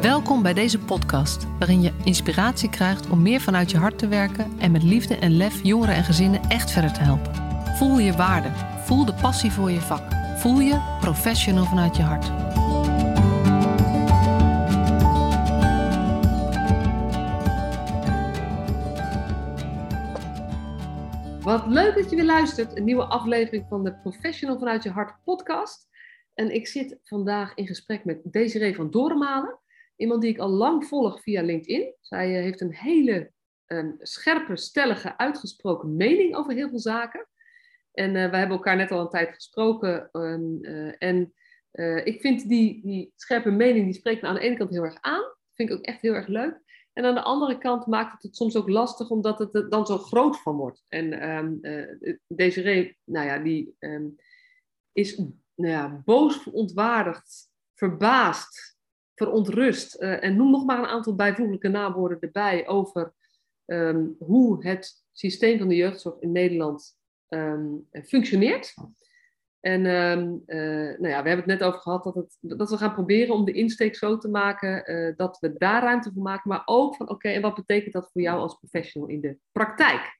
Welkom bij deze podcast, waarin je inspiratie krijgt om meer vanuit je hart te werken en met liefde en lef jongeren en gezinnen echt verder te helpen. Voel je waarde, voel de passie voor je vak, voel je professional vanuit je hart. Wat leuk dat je weer luistert, een nieuwe aflevering van de Professional vanuit je hart podcast. En ik zit vandaag in gesprek met Desiree van Doormalen. Iemand die ik al lang volg via LinkedIn. Zij eh, heeft een hele een scherpe, stellige, uitgesproken mening over heel veel zaken. En uh, wij hebben elkaar net al een tijd gesproken. Uh, en ik vind die, die scherpe mening, die spreekt me aan de ene kant heel erg aan. Vind ik ook echt heel erg leuk. En aan de andere kant maakt het het soms ook lastig, omdat het er dan zo groot van wordt. En um, nou ja, die is nou ja, boos, verontwaardigd, verbaasd, verontrust. Uh, en noem nog maar een aantal bijvoeglijke naamwoorden erbij over um, hoe het systeem van de jeugdzorg in Nederland um, functioneert. En um, uh, nou ja, we hebben het net over gehad dat, het, dat we gaan proberen om de insteek zo te maken uh, dat we daar ruimte voor maken, maar ook van oké, en wat betekent dat voor jou als professional in de praktijk?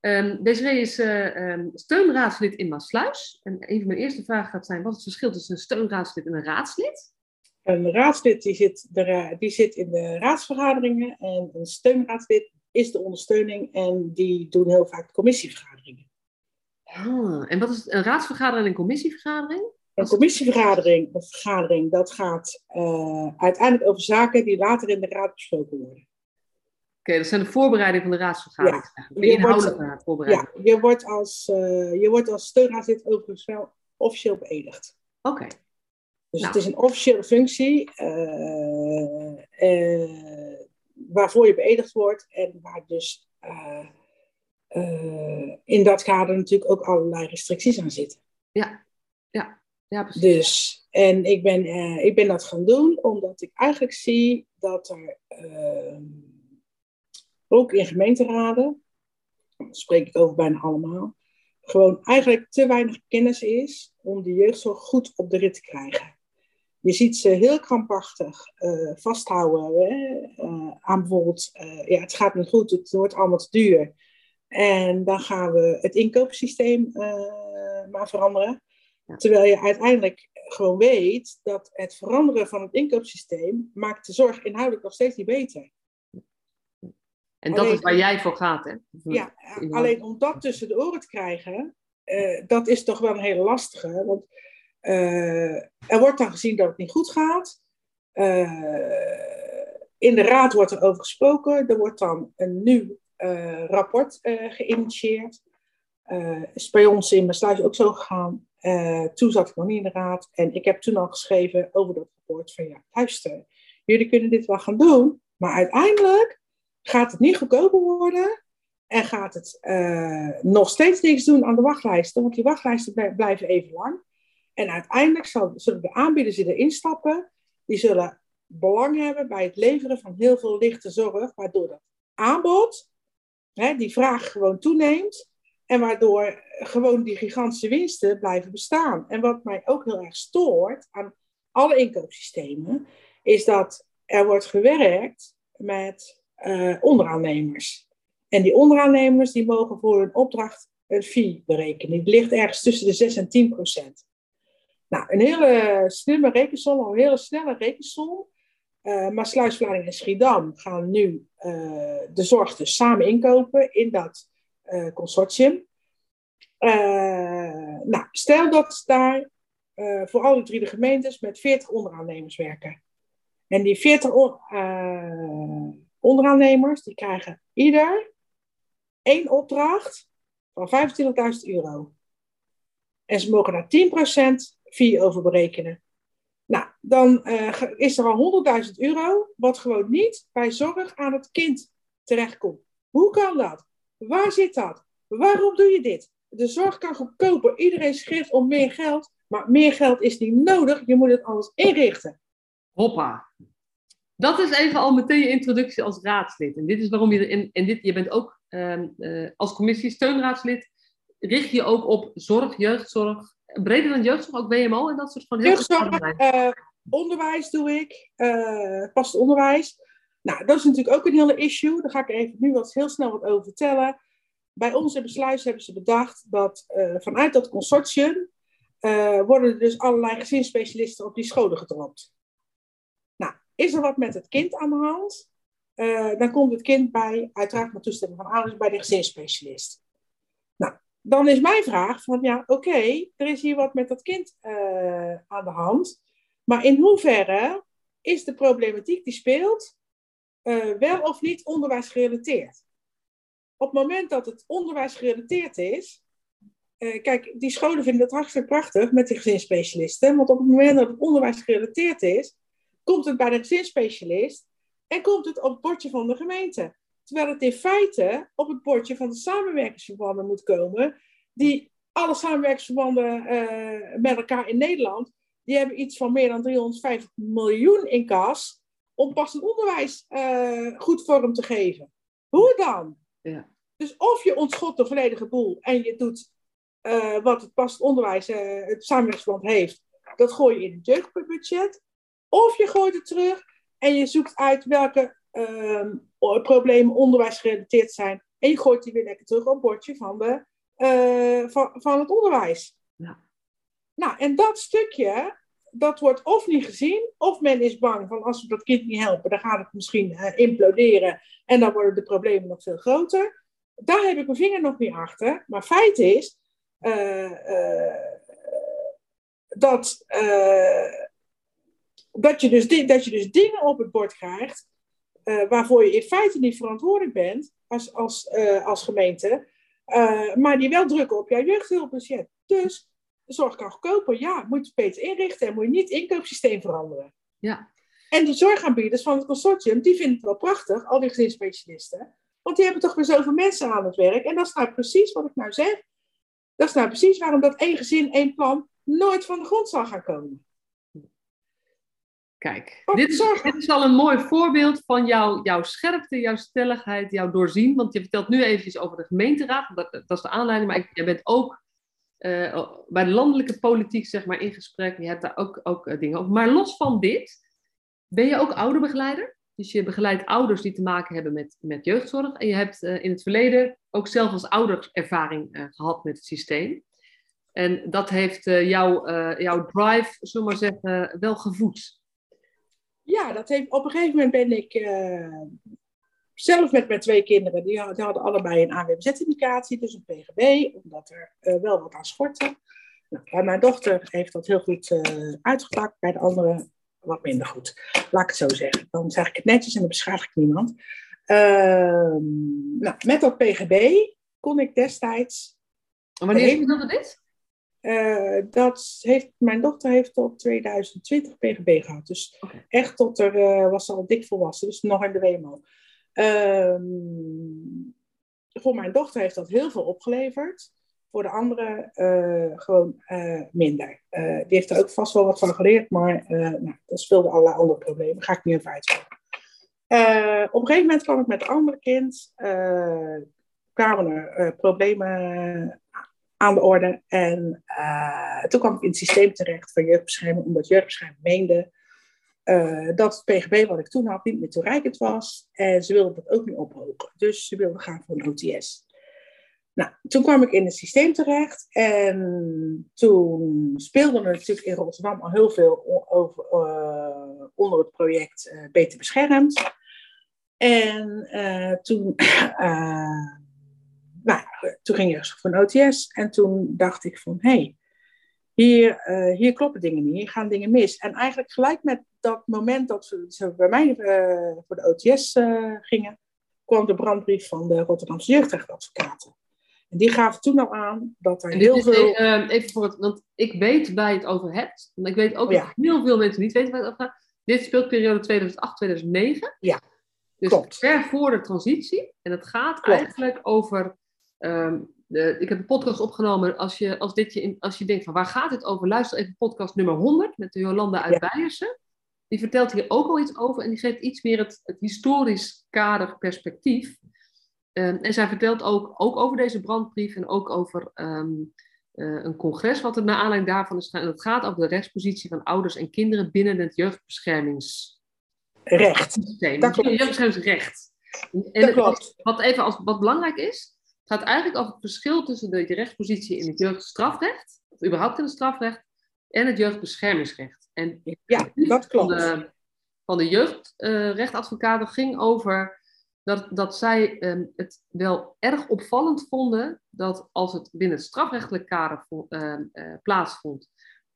Um, is steunraadslid in Maasluis. En een van mijn eerste vragen gaat zijn, wat is het verschil tussen een steunraadslid en een raadslid? Een raadslid die zit, de, die zit in de raadsvergaderingen en een steunraadslid is de ondersteuning en die doen heel vaak commissievergaderingen. Ah, en wat is een raadsvergadering en een commissievergadering? Een commissievergadering, een vergadering, dat gaat uh, uiteindelijk over zaken die later in de raad besproken worden. Oké, okay, dat zijn de voorbereidingen van de raadsvergadering. Ja, de inhoudelijke voorbereiding. Ja, je wordt als, uh, je wordt als steunraadslid overigens wel officieel beëdigd. Oké. Okay. Dus nou. het is een officiële functie uh, uh, waarvoor je beëdigd wordt en waar dus in dat kader natuurlijk ook allerlei restricties aan zitten. Ja, ja, ja precies. Dus, en ik ben, ik ben dat gaan doen omdat ik eigenlijk zie dat er ook in gemeenteraden, daar spreek ik over bijna allemaal, gewoon eigenlijk te weinig kennis is om de jeugdzorg goed op de rit te krijgen. Je ziet ze heel krampachtig uh, vasthouden hè, uh, aan bijvoorbeeld, uh, ja, het gaat niet goed, het wordt allemaal te duur. En dan gaan we het inkoopsysteem maar veranderen. Ja. Terwijl je uiteindelijk gewoon weet dat het veranderen van het inkoopsysteem maakt de zorg inhoudelijk nog steeds niet beter. En dat alleen, is waar jij voor gaat, hè? Ja, alleen om dat tussen de oren te krijgen, dat is toch wel een hele lastige. Want er wordt dan gezien dat het niet goed gaat. Uh, in de raad wordt er over gesproken. Er wordt dan een nieuw uh, rapport geïnitieerd. is bij ons in mijn sluis ook zo gegaan. toen zat ik nog niet in de raad. En ik heb toen al geschreven over dat rapport van ja, luister. Jullie kunnen dit wel gaan doen. Maar uiteindelijk gaat het niet goedkoper worden. En gaat het nog steeds niks doen aan de wachtlijsten. Want die wachtlijsten blijven even lang. En uiteindelijk zullen de aanbieders die erin stappen, die zullen belang hebben bij het leveren van heel veel lichte zorg, waardoor dat aanbod, hè, die vraag gewoon toeneemt en waardoor gewoon die gigantische winsten blijven bestaan. En wat mij ook heel erg stoort aan alle inkoopsystemen, is dat er wordt gewerkt met uh, onderaannemers. En die onderaannemers die mogen voor hun opdracht een fee berekenen. Die ligt ergens tussen de 6 en 10 procent. Nou, een hele slimme rekensom, een hele snelle rekensom. Uh, maar Sluis, Vlaardingen en Schiedam gaan nu uh, de zorg dus samen inkopen in dat uh, consortium. nou, stel dat daar voor alle drie de gemeentes met 40 onderaannemers werken. En die 40 onderaannemers die krijgen ieder één opdracht van 25.000 euro. En ze mogen daar 10% fee over berekenen. Nou, dan uh, is er al 100.000 euro, wat gewoon niet bij zorg aan het kind terechtkomt. Hoe kan dat? Waar zit dat? Waarom doe je dit? De zorg kan goedkoper. Iedereen schreeuwt om meer geld, maar meer geld is niet nodig. Je moet het anders inrichten. Hoppa. Dat is even al meteen je introductie als raadslid. En dit is waarom je erin. En dit, je bent ook uh, uh, als commissie steunraadslid. Richt je ook op zorg, jeugdzorg, breder dan jeugdzorg, ook WMO en dat soort van heel jeugdzorg, uh, onderwijs doe ik, uh, past onderwijs. Nou, dat is natuurlijk ook een hele issue. Daar ga ik even nu wat, heel snel wat over vertellen. Bij onze besluit hebben ze bedacht dat uh, vanuit dat consortium worden er dus allerlei gezinsspecialisten op die scholen gedropt. Nou, is er wat met het kind aan de hand? Dan komt het kind bij, uiteraard met toestemming van ouders, bij de gezinsspecialist. Dan is mijn vraag van, ja, oké, er is hier wat met dat kind aan de hand. Maar in hoeverre is de problematiek die speelt wel of niet onderwijsgerelateerd? Op het moment dat het onderwijsgerelateerd is, uh, kijk, die scholen vinden dat hartstikke prachtig met die gezinsspecialisten. Want op het moment dat het onderwijs gerelateerd is, komt het bij de gezinsspecialist en komt het op het bordje van de gemeente. Terwijl het in feite op het bordje van de samenwerkingsverbanden moet komen, die alle samenwerkingsverbanden uh, met elkaar in Nederland, die hebben iets van meer dan 350 miljoen in kas om passend onderwijs uh, goed vorm te geven. Hoe dan? Ja. Dus of je ontschot de volledige boel en je doet uh, wat het past onderwijs, het samenwerkingsverband heeft, dat gooi je in het jeugdbudget. Of je gooit het terug en je zoekt uit welke uh, problemen onderwijsgerelateerd zijn. En je gooit die weer lekker terug op het bordje van, de, uh, van, van het onderwijs. Ja. Nou, en dat stukje, dat wordt of niet gezien, of men is bang van als we dat kind niet helpen, dan gaat het misschien imploderen en dan worden de problemen nog veel groter. Daar heb ik mijn vinger nog niet achter. Maar feit is, uh, dat, dat, je dus dat je dus dingen op het bord krijgt waarvoor je in feite niet verantwoordelijk bent als, als, als gemeente, maar die wel drukken op jouw jeugdhulpbudget. Dus de zorg kan goedkoper, ja, moet je beter inrichten en moet je niet het inkoopsysteem veranderen. Ja. En die zorgaanbieders van het consortium, die vinden het wel prachtig, al die gezinsspecialisten. Want die hebben toch weer zoveel mensen aan het werk. En dat is nou precies wat ik nou zeg. Dat is nou precies waarom dat één gezin, één plan nooit van de grond zal gaan komen. Kijk, dit is, dit is, al een mooi voorbeeld van jouw, jouw scherpte, jouw stelligheid, jouw doorzien. Want je vertelt nu eventjes over de gemeenteraad, dat, dat is de aanleiding. Maar je bent ook uh, bij de landelijke politiek zeg maar, in gesprek. Je hebt daar ook, ook uh, dingen over. Maar los van dit, ben je ook ouderbegeleider? Dus je begeleidt ouders die te maken hebben met, met jeugdzorg. En je hebt uh, in het verleden ook zelf als ouder ervaring gehad met het systeem. En dat heeft uh, jou, jouw drive, zullen we maar zeggen, wel gevoed. Ja, dat heeft, op een gegeven moment ben ik zelf met mijn twee kinderen, die hadden, die hadden allebei een AWBZ-indicatie, dus een PGB, omdat er wel wat aan schortte. Nou, mijn dochter heeft dat heel goed uitgepakt, bij de andere wat minder goed. Laat ik het zo zeggen. Dan zeg ik het netjes en dan beschadig ik niemand. Uh, nou, met dat PGB kon ik destijds. En wanneer heeft dat dit? Uh, dat heeft, mijn dochter heeft tot 2020 PGB gehad. Dus echt tot er uh, was al dik volwassen, dus nog in de WMO. Uh, voor mijn dochter heeft dat heel veel opgeleverd voor de anderen uh, gewoon uh, minder. Uh, die heeft er ook vast wel wat van geleerd, maar nou, dat speelde allerlei andere problemen. Ga ik niet over uitzoeken. op een gegeven moment kwam ik met een ander kind. kwamen er problemen aan de orde. En toen kwam ik in het systeem terecht van jeugdbescherming, omdat jeugdbescherming meende dat het PGB wat ik toen had niet meer toereikend was. En ze wilden dat ook niet ophogen. Dus ze wilden gaan voor een OTS. Nou, toen kwam ik in het systeem terecht en toen speelden we natuurlijk in Rotterdam al heel veel over, uh, onder het project Beter Beschermd. En toen, nou, toen ging je voor een OTS en toen dacht ik van, hé, hey, hier, hier kloppen dingen niet, hier gaan dingen mis. En eigenlijk gelijk met dat moment dat ze, bij mij voor de OTS gingen, kwam de brandbrief van de Rotterdamse jeugdrechtadvocaten. En die gaven toen al aan dat er heel veel... Uh, even voor het, want ik weet waar je het over hebt. Maar ik weet ook oh, dat heel veel mensen niet weten waar het over gaat. Dit speelt periode 2008-2009. Ja, Dus klopt. ver voor de transitie. En het gaat eigenlijk over... Um, de, ik heb een podcast opgenomen. Als je, als, dit je in, als je denkt van waar gaat dit over? Luister even podcast nummer 100 met de Jolanda uit ja. Beiersen. Die vertelt hier ook al iets over. En die geeft iets meer het, het historisch kader perspectief. Um, en zij vertelt ook, ook over deze brandbrief en ook over um, een congres wat er naar aanleiding daarvan is. En dat gaat over de rechtspositie van ouders en kinderen binnen het jeugdbeschermingsrecht. Dat klopt. Jeugdbeschermingsrecht. En dat klopt. Wat, even als, wat belangrijk is, het gaat eigenlijk over het verschil tussen de rechtspositie in het jeugdstrafrecht, of überhaupt in het strafrecht, en het jeugdbeschermingsrecht. En ja, dat klopt. Van de, van de jeugdrechtadvocaten ging over dat, dat zij ehm, het wel erg opvallend vonden dat als het binnen het strafrechtelijk kader ehm, eh, plaatsvond,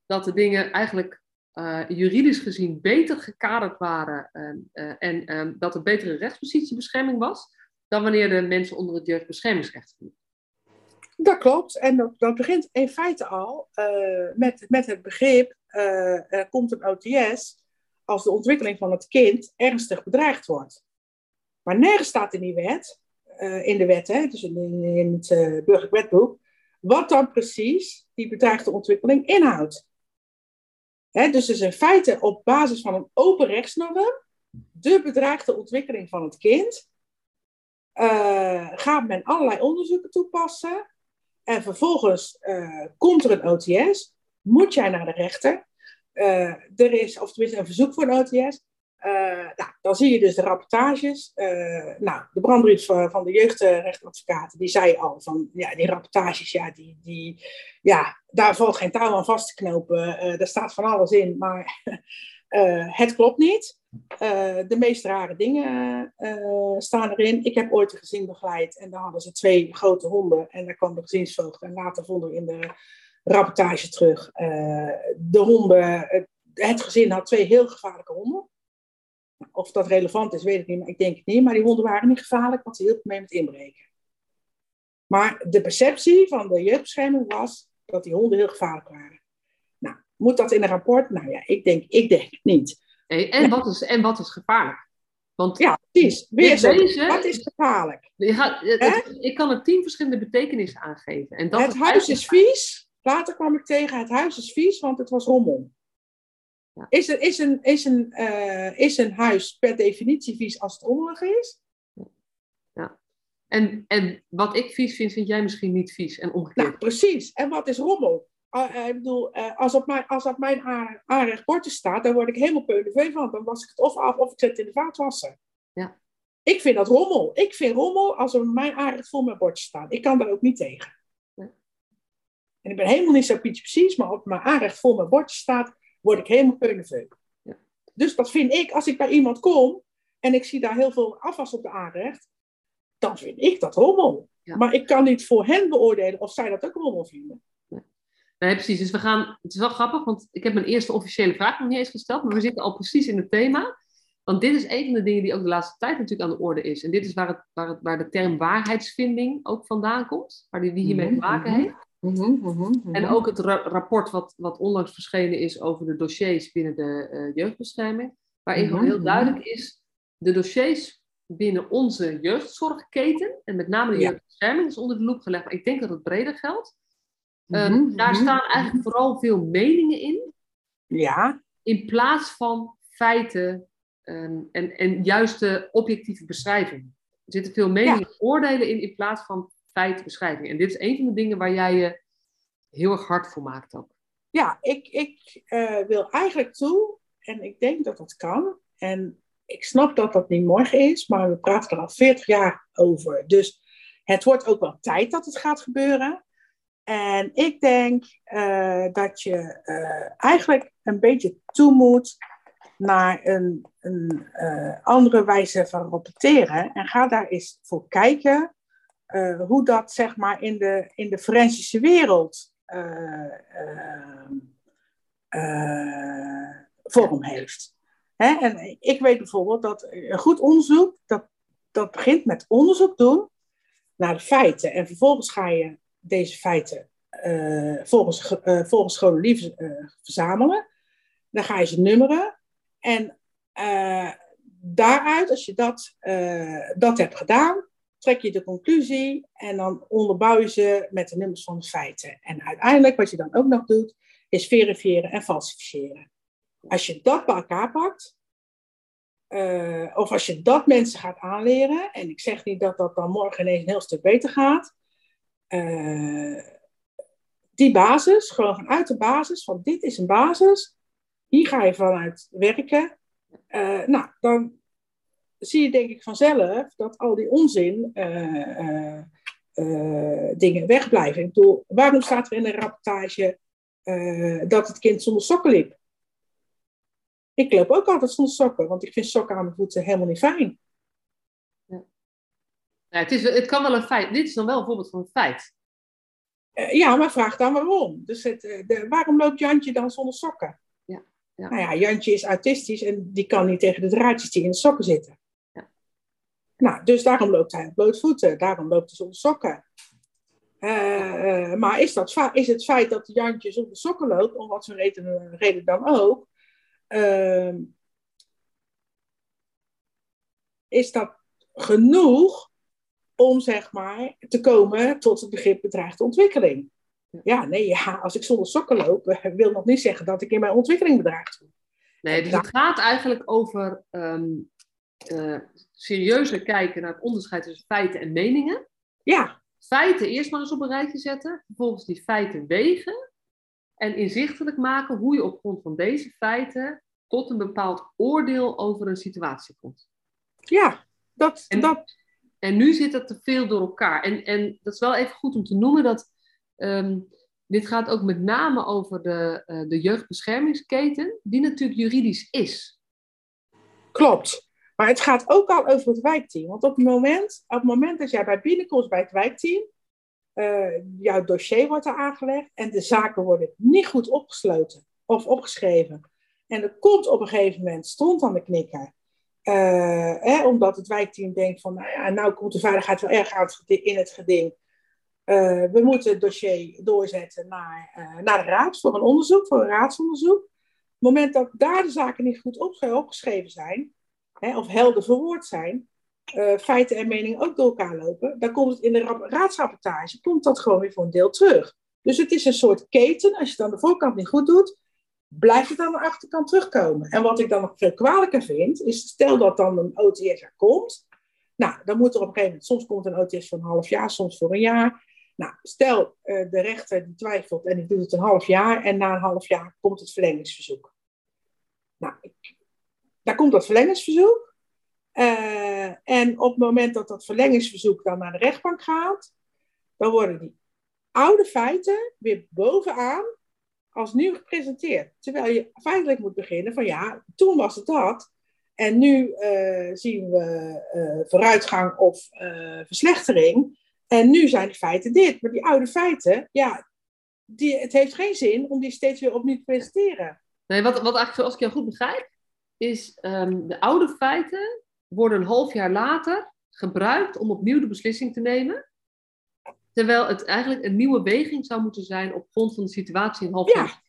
dat de dingen eigenlijk uh, juridisch gezien beter gekaderd waren ehm, eh, en dat er betere rechtspositiebescherming was dan wanneer de mensen onder het jeugdbeschermingsrecht vielen. Dat klopt. En dat, begint in feite al met, met het begrip, er komt een OTS als de ontwikkeling van het kind ernstig bedreigd wordt. Maar nergens staat in die wet, uh, in de wet, hè, dus in, in het burgerlijk wetboek, wat dan precies die bedreigde ontwikkeling inhoudt. Hè, dus is in feite op basis van een open rechtsnorm de bedreigde ontwikkeling van het kind. Uh, gaat men allerlei onderzoeken toepassen. En vervolgens komt er een OTS. Moet jij naar de rechter. er is, of tenminste een verzoek voor een OTS. Nou, dan zie je dus de rapportages. Nou, de brandbrief van de jeugdrechtadvocaten, die zei al van, ja, die rapportages, ja, die, die, ja daar valt geen touw aan vast te knopen. Daar staat van alles in, maar het klopt niet. De meest rare dingen staan erin. Ik heb ooit een gezin begeleid en daar hadden ze twee grote honden en daar kwam de gezinsvoogd. En later vonden we in de rapportage terug, de honden, het, het gezin had twee heel gevaarlijke honden. Of dat relevant is, weet ik niet, maar ik denk het niet. Maar die honden waren niet gevaarlijk, want ze hielpen mee met inbreken. Maar de perceptie van de jeugdbescherming was dat die honden heel gevaarlijk waren. Nou, moet dat in een rapport? Nou ja, ik denk, ik denk het niet. En, wat is, en wat is gevaarlijk? Want ja, precies. Weer zo, wat is gevaarlijk? ik kan er tien verschillende betekenissen aangeven. En dat het huis is vies. Later kwam ik tegen, het huis is vies, want het was rommel. Is, er, is, een, is, een, uh, is een huis per definitie vies als het rommelig is? Ja. En, en wat ik vies vind, vind jij misschien niet vies en omgekeerd. Nou, precies. En wat is rommel? Uh, ik bedoel, uh, als op mijn, als op mijn aanrecht bordje staat, dan word ik helemaal peulevee van. Dan was ik het of af of ik zet het in de vaatwasser. Ja. Ik vind dat rommel. Ik vind rommel als er mijn aanrecht vol met bordje staat. Ik kan daar ook niet tegen. Ja. En ik ben helemaal niet zo pietje precies, maar op mijn aanrecht vol met bordje staat, word ik helemaal peuleveu. Ja. Dus dat vind ik, als ik bij iemand kom en ik zie daar heel veel afwas op de aanrecht, dan vind ik dat rommel. Maar ik kan niet voor hen beoordelen of zij dat ook rommel vinden. Nee, precies. Dus we gaan. Het is wel grappig, want ik heb mijn eerste officiële vraag nog niet eens gesteld, maar we zitten al precies in het thema. Want dit is een van de dingen die ook de laatste tijd natuurlijk aan de orde is. En dit is waar, het, waar, het, waar de term waarheidsvinding ook vandaan komt, waar die, die hiermee te maken heeft. Mhm, mhm, mhm. En ook het rapport wat, wat onlangs verschenen is over de dossiers binnen de uh, jeugdbescherming, waarin gewoon heel duidelijk is, de dossiers binnen onze jeugdzorgketen, en met name de jeugdbescherming is onder de loep gelegd, maar ik denk dat het breder geldt. Ehm, daar staan eigenlijk vooral veel meningen in, ja. in plaats van feiten um, en, en juiste objectieve beschrijvingen. Er zitten veel meningen en oordelen in, in plaats van feitenbeschrijving. En dit is een van de dingen waar jij je heel erg hard voor maakt ook. Ja, ik, ik uh, wil eigenlijk toe, en ik denk dat dat kan. En ik snap dat dat niet morgen is, maar we praten er al 40 jaar over. Dus het wordt ook wel tijd dat het gaat gebeuren. En ik denk uh, dat je uh, eigenlijk een beetje toe moet naar een, een uh, andere wijze van rapporteren. En ga daar eens voor kijken hoe dat zeg maar in de, in de forensische wereld vorm heeft. Hè? En ik weet bijvoorbeeld dat een goed onderzoek, dat, dat begint met onderzoek doen naar de feiten. En vervolgens ga je deze feiten volgens, volgens chronologie verzamelen. Dan ga je ze nummeren. En daaruit, als je dat, dat hebt gedaan, trek je de conclusie en dan onderbouw je ze met de nummers van de feiten. En uiteindelijk, wat je dan ook nog doet, is verifiëren en falsificeren. Als je dat bij elkaar pakt, uh, of als je dat mensen gaat aanleren, en ik zeg niet dat dat dan morgen ineens een heel stuk beter gaat, uh, die basis, gewoon vanuit de basis, van dit is een basis, hier ga je vanuit werken. Uh, nou, dan zie je denk ik vanzelf dat al die onzin uh, dingen wegblijven. Ik bedoel, waarom staat er in een rapportage dat het kind zonder sokken liep? Ik loop ook altijd zonder sokken, want ik vind sokken aan mijn voeten helemaal niet fijn. Ja. Ja, het, is, het kan wel een feit. Dit is dan wel een voorbeeld van een feit. Uh, ja, maar vraag dan waarom. Dus het, de, waarom loopt Jantje dan zonder sokken? Ja, ja. Nou ja, Jantje is autistisch en die kan niet tegen de draadjes die in de sokken zitten. Nou, dus daarom loopt hij op blootvoeten, daarom loopt hij zonder sokken. Uh, maar is, dat, is het feit dat Jantje zonder sokken loopt, om wat voor reden, reden dan ook, uh, is dat genoeg om zeg maar te komen tot het begrip bedreigde ontwikkeling? Ja, nee, ja, als ik zonder sokken loop, wil nog niet zeggen dat ik in mijn ontwikkeling bedreigd word. Nee, dus het gaat eigenlijk over um, uh, serieuzer kijken naar het onderscheid tussen feiten en meningen. Ja. Feiten eerst maar eens op een rijtje zetten, vervolgens die feiten wegen en inzichtelijk maken hoe je op grond van deze feiten tot een bepaald oordeel over een situatie komt. Ja, dat. En, dat... en nu zit het te veel door elkaar. En, en dat is wel even goed om te noemen dat. Um, dit gaat ook met name over de, uh, de jeugdbeschermingsketen, die natuurlijk juridisch is. Klopt. Maar het gaat ook al over het wijkteam. Want op het moment, op het moment dat jij bij binnenkomst bij het wijkteam, uh, jouw dossier wordt er aangelegd en de zaken worden niet goed opgesloten of opgeschreven. En er komt op een gegeven moment stond aan de knikker. Uh, omdat het wijkteam denkt van, nou ja, nou komt de veiligheid wel erg aan in het geding. Uh, we moeten het dossier doorzetten naar, uh, naar de raad voor een onderzoek, voor een raadsonderzoek. Op het moment dat daar de zaken niet goed opgeschreven zijn, hè, of helder verwoord zijn, feiten en meningen ook door elkaar lopen, dan komt het in de raadsrapportage, komt dat gewoon weer voor een deel terug. Dus het is een soort keten. Als je het aan de voorkant niet goed doet, blijft het aan de achterkant terugkomen. En wat ik dan nog veel kwalijker vind, is stel dat dan een OTS er komt. Nou, dan moet er op een gegeven moment, soms komt een OTS voor een half jaar, soms voor een jaar. Nou, stel uh, de rechter die twijfelt en die doet het een half jaar en na een half jaar komt het verlengingsverzoek. Nou, daar komt dat verlengingsverzoek. Uh, en op het moment dat dat verlengingsverzoek dan naar de rechtbank gaat, dan worden die oude feiten weer bovenaan als nieuw gepresenteerd. Terwijl je feitelijk moet beginnen van ja, toen was het dat. En nu uh, zien we uh, vooruitgang of uh, verslechtering. En nu zijn de feiten dit. Maar die oude feiten, ja, die, het heeft geen zin om die steeds weer opnieuw te presenteren. Nee, wat, wat eigenlijk, zoals ik jou goed begrijp, is um, de oude feiten worden een half jaar later gebruikt om opnieuw de beslissing te nemen. Terwijl het eigenlijk een nieuwe weging zou moeten zijn op grond van de situatie een half ja. jaar.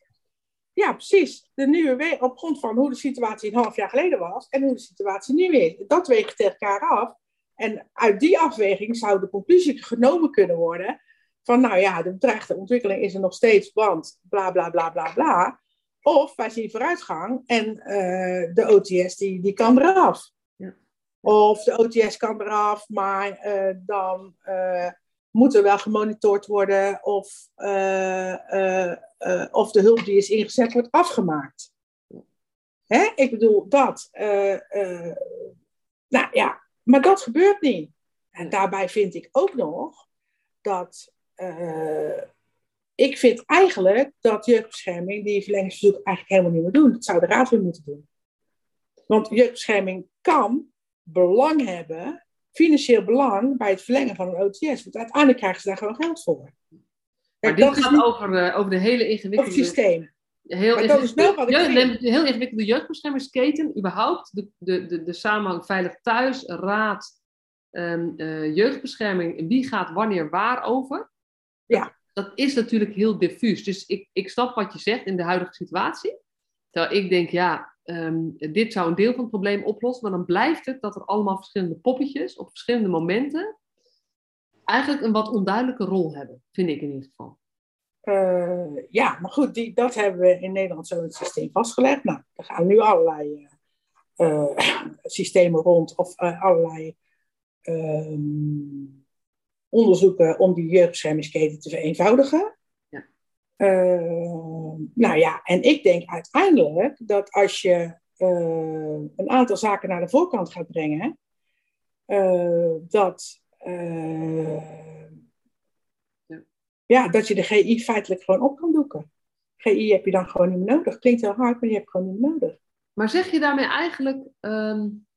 Ja, precies. De nieuwe we op grond van hoe de situatie een half jaar geleden was en hoe de situatie nu is. Dat weegt tegen elkaar af. En uit die afweging zou de conclusie genomen kunnen worden van, nou ja, de bedreigde ontwikkeling is er nog steeds, want bla bla bla bla bla. Of wij zien vooruitgang en uh, de OTS die, die kan eraf. Ja. Of de OTS kan eraf, maar uh, dan uh, moet er wel gemonitord worden of, of de hulp die is ingezet wordt afgemaakt. Hè? Ik bedoel, dat. nou ja, maar dat gebeurt niet. En daarbij vind ik ook nog dat. Ik vind eigenlijk dat jeugdbescherming die verlengingsverzoek eigenlijk helemaal niet meer doen. Dat zou de raad weer moeten doen. Want jeugdbescherming kan belang hebben, financieel belang, bij het verlengen van een OTS. Want uiteindelijk krijgen ze daar gewoon geld voor. Maar dit gaat niet... over, uh, over de hele ingewikkelde... Over het systeem. Heel, maar dat is wel wat ik jeugd, de heel ingewikkelde jeugdbeschermingsketen, überhaupt de, de, de, de samenhang veilig thuis, raad, um, uh, jeugdbescherming, wie gaat wanneer waar over? Ja. Dat is natuurlijk heel diffuus. Dus ik, ik snap wat je zegt in de huidige situatie. Terwijl ik denk, ja, um, dit zou een deel van het probleem oplossen, maar dan blijft het dat er allemaal verschillende poppetjes op verschillende momenten eigenlijk een wat onduidelijke rol hebben, vind ik in ieder geval. Uh, ja, maar goed, die, dat hebben we in Nederland zo in het systeem vastgelegd. Nou, er gaan nu allerlei uh, systemen rond of uh, allerlei um, onderzoeken om die jeugdbeschermingsketen te vereenvoudigen. Ja. Uh, nou ja, en ik denk uiteindelijk dat als je uh, een aantal zaken naar de voorkant gaat brengen, uh, dat, ja. ja. dat je de GI feitelijk gewoon op kan doeken. GI heb je dan gewoon niet meer nodig. Klinkt heel hard, maar je hebt gewoon niet meer nodig. Maar zeg je daarmee eigenlijk, um,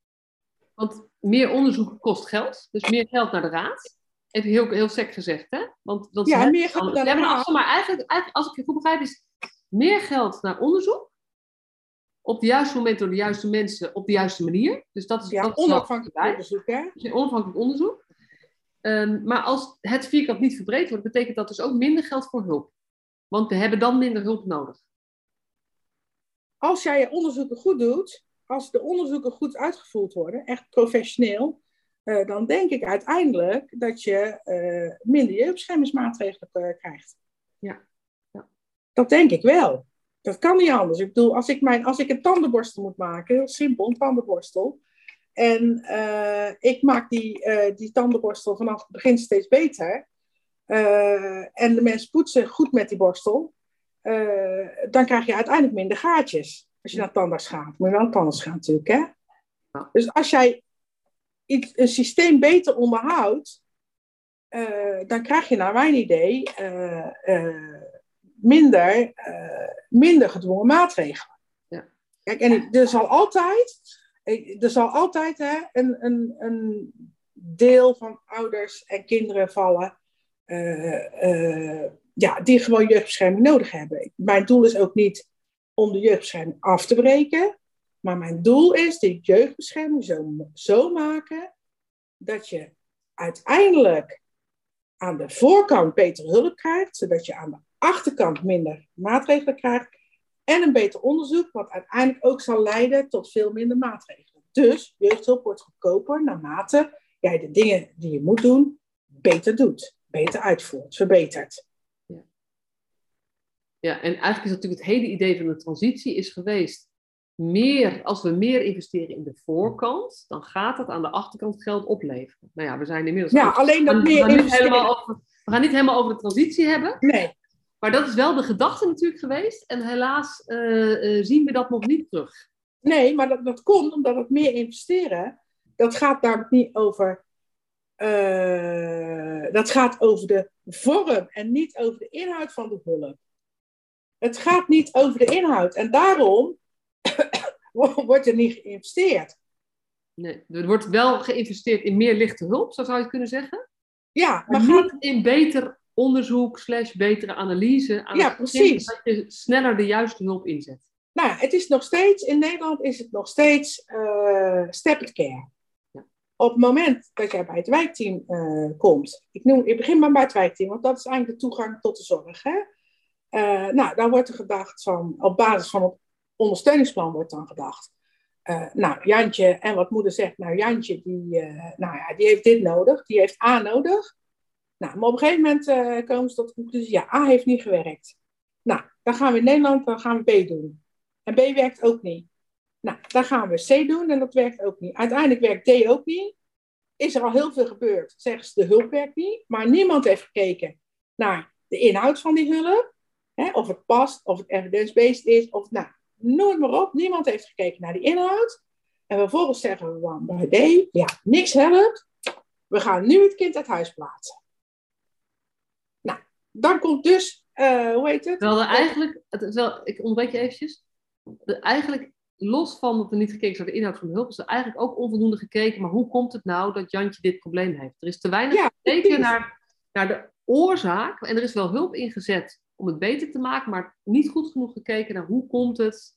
want meer onderzoek kost geld, dus meer geld naar de raad. Even heel, heel sec gezegd, hè? Want, want ja, meer geld naar de raad. Maar eigenlijk, eigenlijk, als ik je goed begrijp, is meer geld naar onderzoek. Op het juiste moment door de juiste mensen op de juiste manier. Dus dat is, ja, dat onafhankelijk onderzoek, hè? Dus onafhankelijk onderzoek. Um, maar als het vierkant niet verbreed wordt, betekent dat dus ook minder geld voor hulp. Want we hebben dan minder hulp nodig. Als jij je onderzoeken goed doet, als de onderzoeken goed uitgevoerd worden, echt professioneel, uh, dan denk ik uiteindelijk dat je uh, minder jeugdbeschermingsmaatregelen uh, krijgt. Ja. Dat denk ik wel. Dat kan niet anders. Ik bedoel, als ik, mijn, als ik een tandenborstel moet maken, heel simpel, een tandenborstel. En ik maak die, die tandenborstel vanaf het begin steeds beter. en de mensen poetsen goed met die borstel. dan krijg je uiteindelijk minder gaatjes. Als je naar tandarts gaat. Moet je wel tandarts gaan natuurlijk, hè? Dus als jij iets, een systeem beter onderhoudt, dan krijg je naar mijn idee uh, uh, minder, minder gedwongen maatregelen. Ja. Kijk, en er zal altijd, er zal altijd hè, een, een, een deel van ouders en kinderen vallen ja, die gewoon jeugdbescherming nodig hebben. Mijn doel is ook niet om de jeugdbescherming af te breken. Maar mijn doel is de jeugdbescherming zo, zo maken dat je uiteindelijk aan de voorkant beter hulp krijgt, zodat je aan de achterkant minder maatregelen krijgt. En een beter onderzoek, wat uiteindelijk ook zal leiden tot veel minder maatregelen. Dus jeugdhulp wordt goedkoper naarmate jij de dingen die je moet doen beter doet, beter uitvoert, verbetert. Ja, en eigenlijk is natuurlijk het hele idee van de transitie is geweest. Meer, als we meer investeren in de voorkant, dan gaat dat aan de achterkant geld opleveren. Nou ja, we zijn inmiddels. Ja, alleen dat meer we gaan, over, we gaan niet helemaal over de transitie hebben. Nee. Maar dat is wel de gedachte natuurlijk geweest. En helaas uh, uh, zien we dat nog niet terug. Nee, maar dat, dat komt omdat het meer investeren. Dat gaat daar niet over. Uh, dat gaat over de vorm en niet over de inhoud van de hulp. Het gaat niet over de inhoud. En daarom wordt er niet geïnvesteerd. Nee, er wordt wel geïnvesteerd in meer lichte hulp, zo zou je het kunnen zeggen. Ja, maar, maar niet in beter onderzoek slash betere analyse. Aan ja, precies. Dat je sneller de juiste hulp inzet. Nou het is nog steeds, in Nederland is het nog steeds uh, step care. Ja. Op het moment dat jij bij het wijkteam uh, komt, ik, noem, ik begin maar bij het wijkteam, want dat is eigenlijk de toegang tot de zorg. Hè? Uh, nou, dan wordt er gedacht van, op basis van het ondersteuningsplan wordt dan gedacht. Uh, nou, Jantje, en wat moeder zegt, nou, Jantje, die, uh, nou ja, die heeft dit nodig, die heeft A nodig. Nou, maar op een gegeven moment uh, komen ze tot de conclusie, ja, A heeft niet gewerkt. Nou, dan gaan we in Nederland, dan gaan we B doen. En B werkt ook niet. Nou, dan gaan we C doen en dat werkt ook niet. Uiteindelijk werkt D ook niet. Is er al heel veel gebeurd, zeggen ze, de hulp werkt niet. Maar niemand heeft gekeken naar de inhoud van die hulp. Hè, of het past, of het evidence-based is, of nou, noem maar op. Niemand heeft gekeken naar die inhoud. En vervolgens zeggen we bij D, ja, niks helpt. We gaan nu het kind uit huis plaatsen. Dan komt dus, uh, hoe heet het? Terwijl er eigenlijk, wel, ik ontbreek je eventjes. eigenlijk, los van dat er niet gekeken is naar de inhoud van de hulp, is er eigenlijk ook onvoldoende gekeken, maar hoe komt het nou dat Jantje dit probleem heeft? Er is te weinig gekeken naar, naar de oorzaak en er is wel hulp ingezet om het beter te maken, maar niet goed genoeg gekeken naar hoe komt het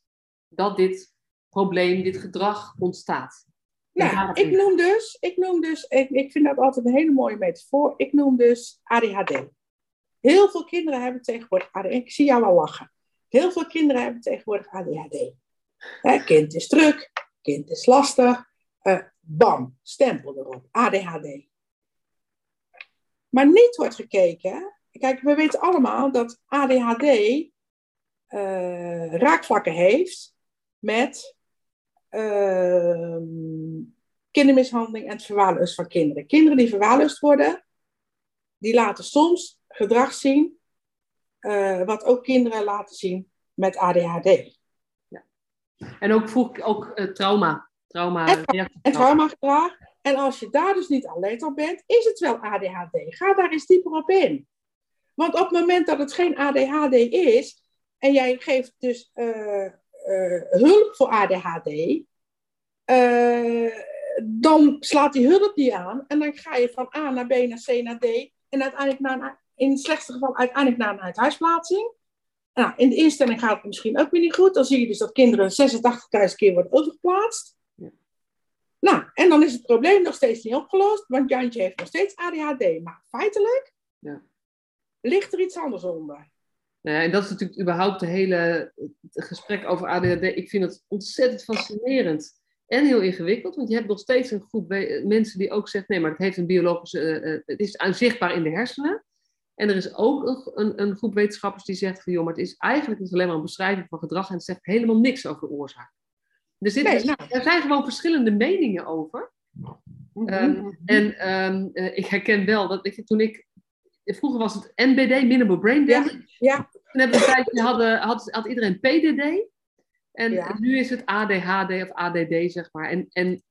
dat dit probleem, dit gedrag ontstaat. Nou, ik noem dus, ik noem dus, ik, ik vind dat altijd een hele mooie metafoor, ik noem dus ADHD. Heel veel kinderen hebben tegenwoordig ADHD. Ik zie jou al lachen. Heel veel kinderen hebben tegenwoordig ADHD. Kind is druk, kind is lastig. Uh, bam, stempel erop, ADHD. Maar niet wordt gekeken Kijk, we weten allemaal dat ADHD uh, raakvlakken heeft met uh, kindermishandeling en het verwaarloosd van kinderen. Kinderen die verwaarloosd worden, die laten soms gedrag zien eh, wat ook kinderen laten zien met ADHD. Ja. En ook, vroeg, ook uh, trauma. trauma en, en traumagedrag. En als je daar dus niet alert op bent, is het wel ADHD. Ga daar eens dieper op in. Want op het moment dat het geen ADHD is, en jij geeft dus uh, hulp voor ADHD, dan slaat die hulp niet aan. En dan ga je van A naar B naar C naar D. En uiteindelijk naar, in het slechtste geval uiteindelijk naar een uithuisplaatsing. Nou, in de instelling gaat het misschien ook weer niet goed. Dan zie je dus dat kinderen 86.000 keer worden overgeplaatst. Ja. Nou, en dan is het probleem nog steeds niet opgelost, want Jantje heeft nog steeds ADHD. Maar feitelijk ja. ligt er iets anders onder. Nou ja, en dat is natuurlijk überhaupt het hele gesprek over ADHD. Ik vind het ontzettend fascinerend en heel ingewikkeld, want je hebt nog steeds een groep mensen die ook zegt, nee, maar het heeft een biologische, uh, het is aanzichtbaar in de hersenen. En er is ook een, een, een, groep wetenschappers die zegt van, joh, maar het is eigenlijk alleen maar een beschrijving van gedrag en het zegt helemaal niks over de oorzaak. Er, zit, nee, nou. er zijn gewoon verschillende meningen over. Um, en um, ik herken wel dat ik, toen ik, vroeger was het NBD, Minimal Brain Damage. Ja, ja. Toen hebben we een tijdje, hadden, had, had iedereen PDD. En nu is het ADHD of ADD, zeg maar. En, en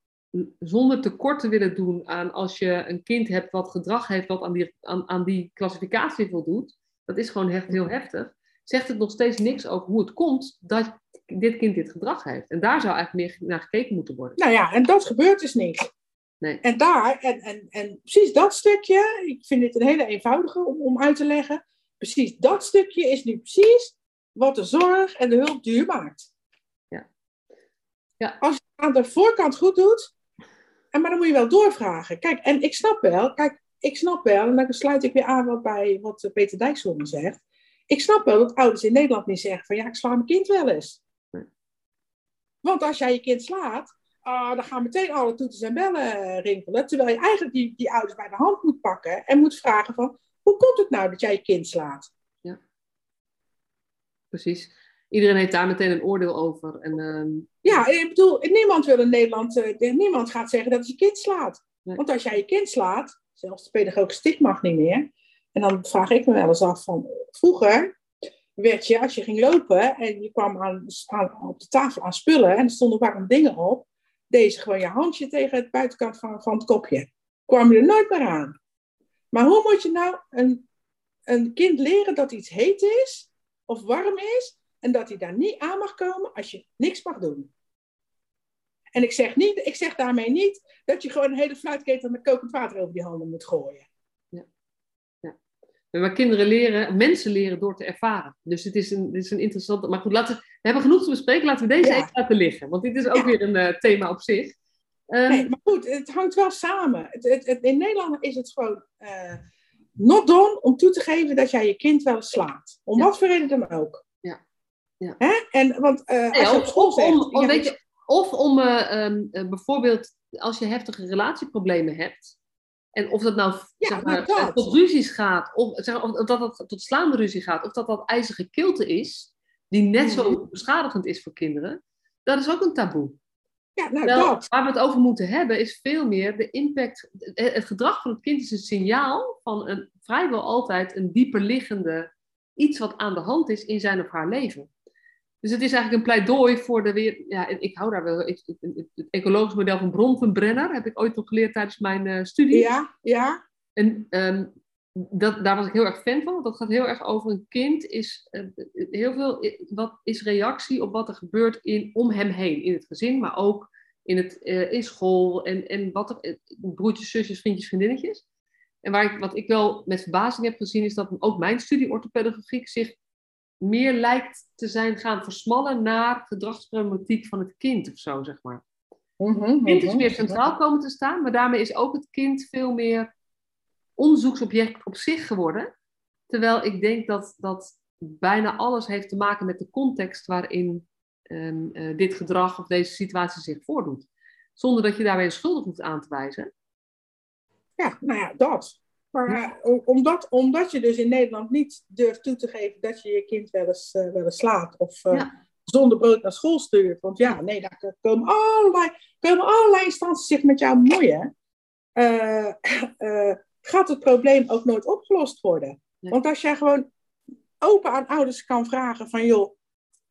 zonder tekort te willen doen aan als je een kind hebt wat gedrag heeft wat aan die, aan, aan die klassificatie voldoet, dat is gewoon echt heel heftig, zegt het nog steeds niks over hoe het komt dat dit kind dit gedrag heeft. En daar zou eigenlijk meer naar gekeken moeten worden. Nou ja, en dat gebeurt dus niet. Nee. En daar, en, en, en precies dat stukje, ik vind dit een hele eenvoudige om, om uit te leggen, precies dat stukje is nu precies wat de zorg en de hulp duur maakt. Ja. Als je het aan de voorkant goed doet, en maar dan moet je wel doorvragen. Kijk, en ik snap wel, kijk, ik snap wel, en dan sluit ik weer aan wat bij wat Peter Dijkshoorn zegt. Ik snap wel dat ouders in Nederland niet zeggen van ja, ik sla mijn kind wel eens. Want als jij je kind slaat, uh, dan gaan meteen alle toeters en bellen rinkelen. Terwijl je eigenlijk die, die ouders bij de hand moet pakken en moet vragen van hoe komt het nou dat jij je kind slaat? Ja, precies iedereen heeft daar meteen een oordeel over. En, ehm, Ja, ik bedoel, niemand wil in Nederland, uh, niemand gaat zeggen dat je kind slaat. Want als jij je kind slaat, zelfs de pedagogische mag niet meer. En dan vraag ik me wel eens af van, vroeger werd je, als je ging lopen en je kwam aan, aan, op de tafel aan spullen en er stonden warm dingen op, deze gewoon je handje tegen het buitenkant van, van het kopje. Kwam je er nooit meer aan. Maar hoe moet je nou een, een kind leren dat iets heet is of warm is en dat hij daar niet aan mag komen als je niks mag doen. En ik zeg, niet, ik zeg daarmee niet dat je gewoon een hele fluitketel met kokend water over die handen moet gooien. Ja. ja. Maar kinderen leren, mensen leren door te ervaren. Dus het is een, is een interessante. Maar goed, laten we, hebben genoeg te bespreken. Laten we deze even laten liggen. Want dit is ook weer een uh, thema op zich. Um, nee, maar goed, het hangt wel samen. Het, het, in Nederland is het gewoon uh, not done om toe te geven dat jij je kind wel slaat. Om wat voor reden dan ook. Ja. Hè? En, want, uh, als je op school zegt, om, weet je, of om uh, um, uh, bijvoorbeeld als je heftige relatieproblemen hebt. En of dat nou ja, zeg maar, dat. tot ruzies gaat, of, zeg, of dat het tot slaande ruzie gaat, of dat dat ijzige kilte is, die net zo mhm. beschadigend is voor kinderen, dat is ook een taboe. Ja, nou, dat. Waar we het over moeten hebben, is veel meer de impact. Het gedrag van het kind is een signaal van een, vrijwel altijd een dieper liggende iets wat aan de hand is in zijn of haar leven. Dus het is eigenlijk een pleidooi voor de weer. Ja, ik hou daar wel. Ik, het ecologisch model van Bronfenbrenner heb ik ooit nog geleerd tijdens mijn uh, studie. Ja, ja. En um, dat, daar was ik heel erg fan van. Want dat gaat heel erg over een kind. Is uh, heel veel. Wat is reactie op wat er gebeurt in, om hem heen in het gezin, maar ook in, het, uh, in school en, en wat er. broertjes, zusjes, vriendjes, vriendinnetjes. En waar ik, wat ik wel met verbazing heb gezien, is dat ook mijn studie orthopedagogiek zich meer lijkt te zijn gaan versmallen naar gedragsproblematiek van het kind of zo, zeg maar. Mhm, het kind is meer mhm. centraal komen te staan, maar daarmee is ook het kind veel meer onderzoeksobject op zich geworden. Terwijl ik denk dat, dat bijna alles heeft te maken met de context waarin um, uh, dit gedrag of deze situatie zich voordoet. Zonder dat je daarbij een schuldig hoeft aan te wijzen. Ja, nou ja, dat. Maar uh, omdat, omdat je dus in Nederland niet durft toe te geven dat je je kind wel eens, uh, wel eens slaat of uh, zonder brood naar school stuurt. Want ja, nee, daar komen allerlei, komen allerlei instanties zich met jou bemoeien. gaat het probleem ook nooit opgelost worden. Want als jij gewoon open aan ouders kan vragen van joh,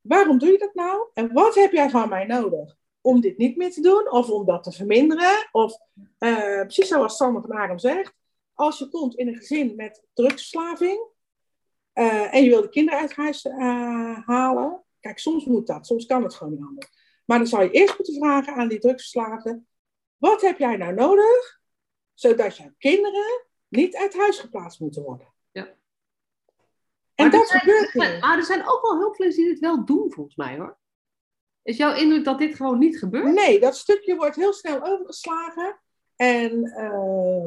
waarom doe je dat nou? En wat heb jij van mij nodig? Om dit niet meer te doen of om dat te verminderen? Of uh, precies zoals Sander van Aram zegt, als je komt in een gezin met drugsverslaving uh, en je wil de kinderen uit huis uh, halen, kijk, soms moet dat, soms kan het gewoon niet anders. Maar dan zou je eerst moeten vragen aan die drugsverslaafden, wat heb jij nou nodig, zodat jouw kinderen niet uit huis geplaatst moeten worden? Ja. En dat zijn, gebeurt er maar er zijn ook wel hulpverleners die dit wel doen, volgens mij hoor. Is jouw indruk dat dit gewoon niet gebeurt? Nee, dat stukje wordt heel snel overgeslagen. En uh,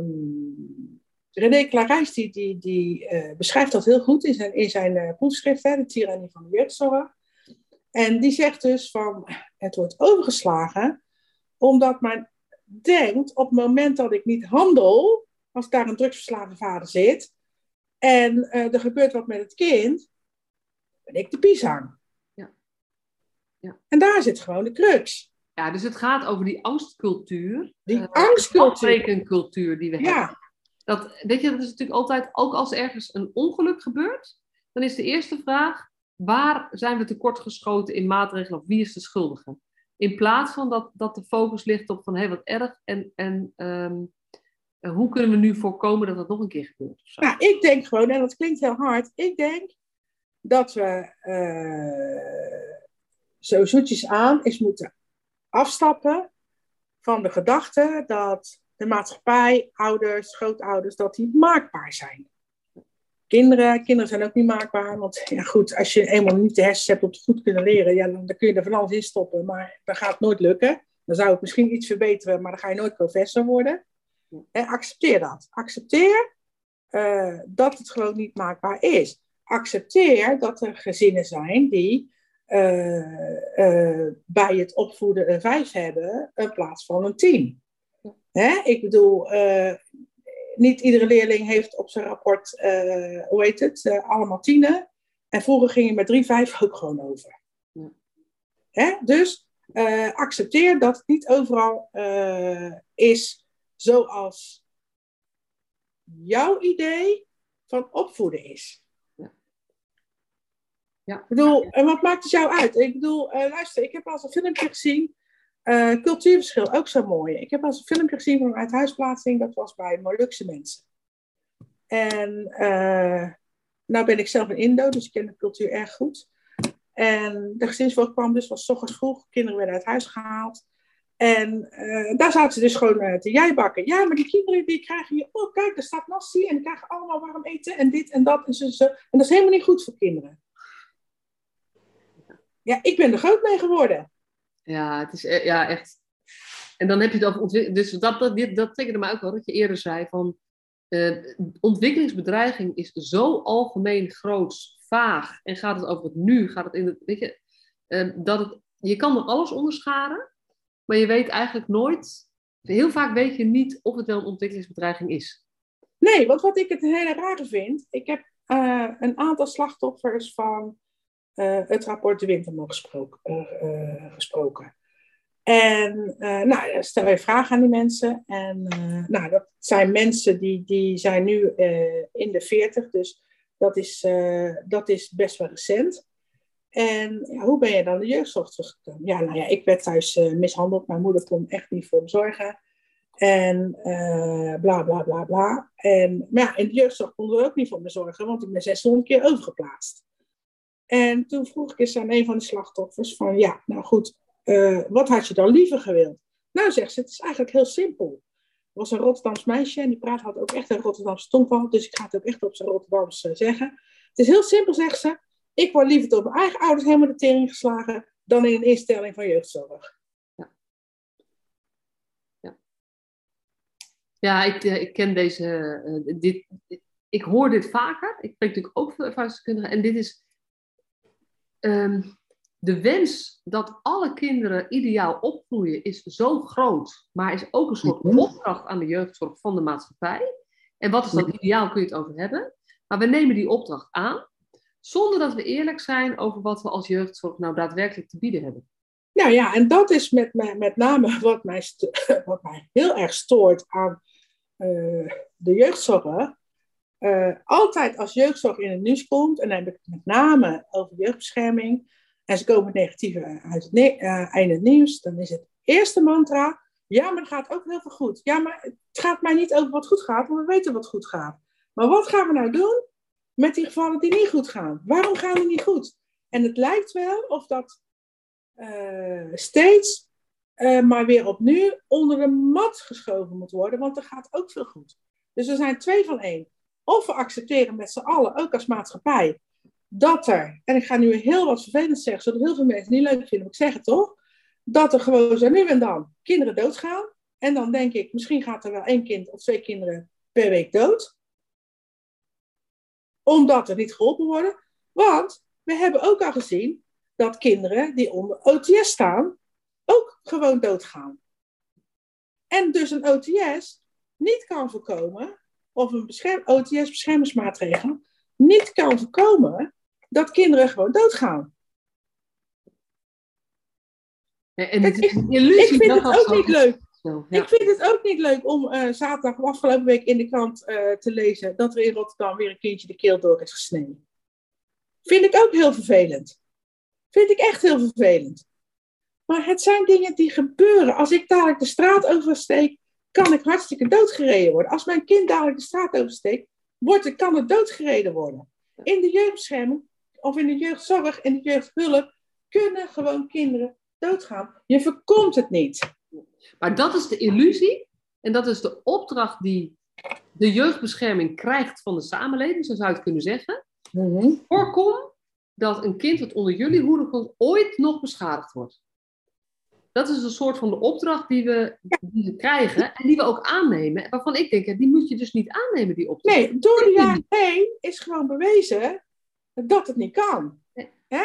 René Clarijs die, die, die uh, beschrijft dat heel goed in zijn, in zijn uh, proefschrift, hè, de tyrannie van de jeugdzorg. En die zegt dus van, het wordt overgeslagen, omdat men denkt op het moment dat ik niet handel, als daar een drugsverslagen vader zit, en uh, er gebeurt wat met het kind, ben ik de pisang. Ja. ja. En daar zit gewoon de crux. Ja, dus het gaat over die angstcultuur. Die angstcultuur. cultuur die we ja. hebben. Dat, weet je, dat is natuurlijk altijd, ook als ergens een ongeluk gebeurt, dan is de eerste vraag, waar zijn we tekortgeschoten in maatregelen of wie is de schuldige? In plaats van dat, dat de focus ligt op van hé, hey, wat erg en, en um, hoe kunnen we nu voorkomen dat dat nog een keer gebeurt? Nou, ik denk gewoon, en dat klinkt heel hard, ik denk dat we uh, zo zoetjes aan is moeten afstappen van de gedachte dat de maatschappij, ouders, grootouders, dat die maakbaar zijn. Kinderen, kinderen zijn ook niet maakbaar, want ja goed, als je eenmaal niet de hersens hebt om het goed kunnen leren, ja, dan, dan kun je er van alles in stoppen, maar dat gaat nooit lukken. Dan zou het misschien iets verbeteren, maar dan ga je nooit professor worden. En accepteer dat. Accepteer uh, dat het gewoon niet maakbaar is. Accepteer dat er gezinnen zijn die uh, uh, bij het opvoeden een vijf hebben in plaats van een tien. Hè? Ik bedoel, niet iedere leerling heeft op zijn rapport, hoe heet het, allemaal tienen. En vroeger ging je met drie, vijf ook gewoon over. Ja. Hè? Dus accepteer dat het niet overal is zoals jouw idee van opvoeden is. Ja. Ja. Ik bedoel, en wat maakt het jou uit? Ik bedoel, uh, luister, ik heb al eens een filmpje gezien. Uh, cultuurverschil, ook zo mooi. Ik heb al een filmpje gezien van een uithuisplaatsing. Dat was bij Molukse mensen. En uh, nou ben ik zelf een Indo, dus ik ken de cultuur erg goed. En de gezinsvoogd kwam dus, was ochtends vroeg. Kinderen werden uit huis gehaald. En uh, daar zaten ze dus gewoon uh, te jijbakken. Ja, maar die kinderen die krijgen hier, oh kijk, er staat nasi en die krijgen allemaal warm eten en dit en dat en zo, zo. En dat is helemaal niet goed voor kinderen. Ja, ik ben er groot mee geworden. Ja, het is ja, echt. En dan heb je dat ontwikkeld. Dus dat, dat, dit, dat mij ook wel, dat je eerder zei van. Uh, ontwikkelingsbedreiging is zo algemeen groots, vaag. En gaat het over het nu? Gaat het in het. Weet je, dat het, je kan er alles onderscharen. Maar je weet eigenlijk nooit, heel vaak weet je niet of het wel een ontwikkelingsbedreiging is. Nee, want wat ik het hele rare vind, ik heb uh, een aantal slachtoffers van uh, het rapport De Winterman gesproken. Uh, gesproken. En nou, stel je vragen aan die mensen. En nou, dat zijn mensen die, die zijn nu in de 40, dus dat is, dat is best wel recent. En ja, hoe ben je dan de jeugdzorg teruggekomen? Ja, nou ja, ik werd thuis mishandeld. Mijn moeder kon echt niet voor me zorgen. En bla bla bla bla. En, maar ja, in de jeugdzorg konden we ook niet voor me zorgen, want ik ben 600 keer overgeplaatst. En toen vroeg ik eens aan een van de slachtoffers van, ja, nou goed, uh, wat had je dan liever gewild? Nou, zegt ze, het is eigenlijk heel simpel. Er was een Rotterdams meisje en die praat had ook echt een Rotterdamse tongval, dus ik ga het ook echt op zijn Rotterdams zeggen. Het is heel simpel, zegt ze. Ik word liever door mijn eigen ouders helemaal de tering geslagen dan in een instelling van jeugdzorg. Ja, ja. ja ik, ik ken deze. Uh, dit, ik hoor dit vaker. Ik spreek natuurlijk ook veel ervaringsdeskundigen. En dit is. Um, de wens dat alle kinderen ideaal opgroeien is zo groot, maar is ook een soort opdracht aan de jeugdzorg van de maatschappij. En wat is dat ideaal, kun je het over hebben. Maar we nemen die opdracht aan. Zonder dat we eerlijk zijn over wat we als jeugdzorg nou daadwerkelijk te bieden hebben. Nou ja, en dat is met, met name wat mij, wat mij heel erg stoort aan uh, de jeugdzorg. Uh, altijd als jeugdzorg in het nieuws komt, en dan heb ik het met name over jeugdbescherming, en ze komen negatieve uit het, uh, het nieuws, dan is het eerste mantra, ja, maar het gaat ook heel veel goed. Ja, maar het gaat mij niet over wat goed gaat, want we weten wat goed gaat. Maar wat gaan we nou doen met die gevallen die niet goed gaan? Waarom gaan die niet goed? En het lijkt wel of dat uh, steeds maar weer opnieuw onder de mat geschoven moet worden, want er gaat ook veel goed. Dus er zijn twee van één. Of we accepteren met z'n allen, ook als maatschappij, dat er, en ik ga nu heel wat vervelend zeggen, zodat heel veel mensen niet leuk vinden, maar ik zeg het toch, dat er gewoon zo nu en dan kinderen doodgaan. En dan denk ik, misschien gaat er wel één kind of twee kinderen per week dood. Omdat er niet geholpen worden. Want we hebben ook al gezien dat kinderen die onder OTS staan, ook gewoon doodgaan. En dus een OTS niet kan voorkomen of een bescherm, OTS-beschermingsmaatregel niet kan voorkomen dat kinderen gewoon doodgaan. en het is een illusie ik vind het ook niet leuk. Ik vind het ook niet leuk om uh, zaterdag of afgelopen week in de krant uh, te lezen dat er in Rotterdam weer een kindje de keel door is gesneden. Vind ik ook heel vervelend. Vind ik echt heel vervelend. Maar het zijn dingen die gebeuren. Als ik dadelijk de straat oversteek kan ik hartstikke doodgereden worden. Als mijn kind dadelijk de straat oversteekt, wordt het, kan het doodgereden worden. In de jeugdbescherming of in de jeugdzorg, in de jeugdhulp, kunnen gewoon kinderen doodgaan. Je voorkomt het niet. Maar dat is de illusie en dat is de opdracht die de jeugdbescherming krijgt van de samenleving, zo zou je het kunnen zeggen. Mm Voorkom dat een kind dat onder jullie hoede komt ooit nog beschadigd wordt dat is een soort van de opdracht die we, die we krijgen en die we ook aannemen. Waarvan ik denk, die moet je dus niet aannemen, die opdracht. Nee, door de jaren heen is gewoon bewezen dat het niet kan. Hè?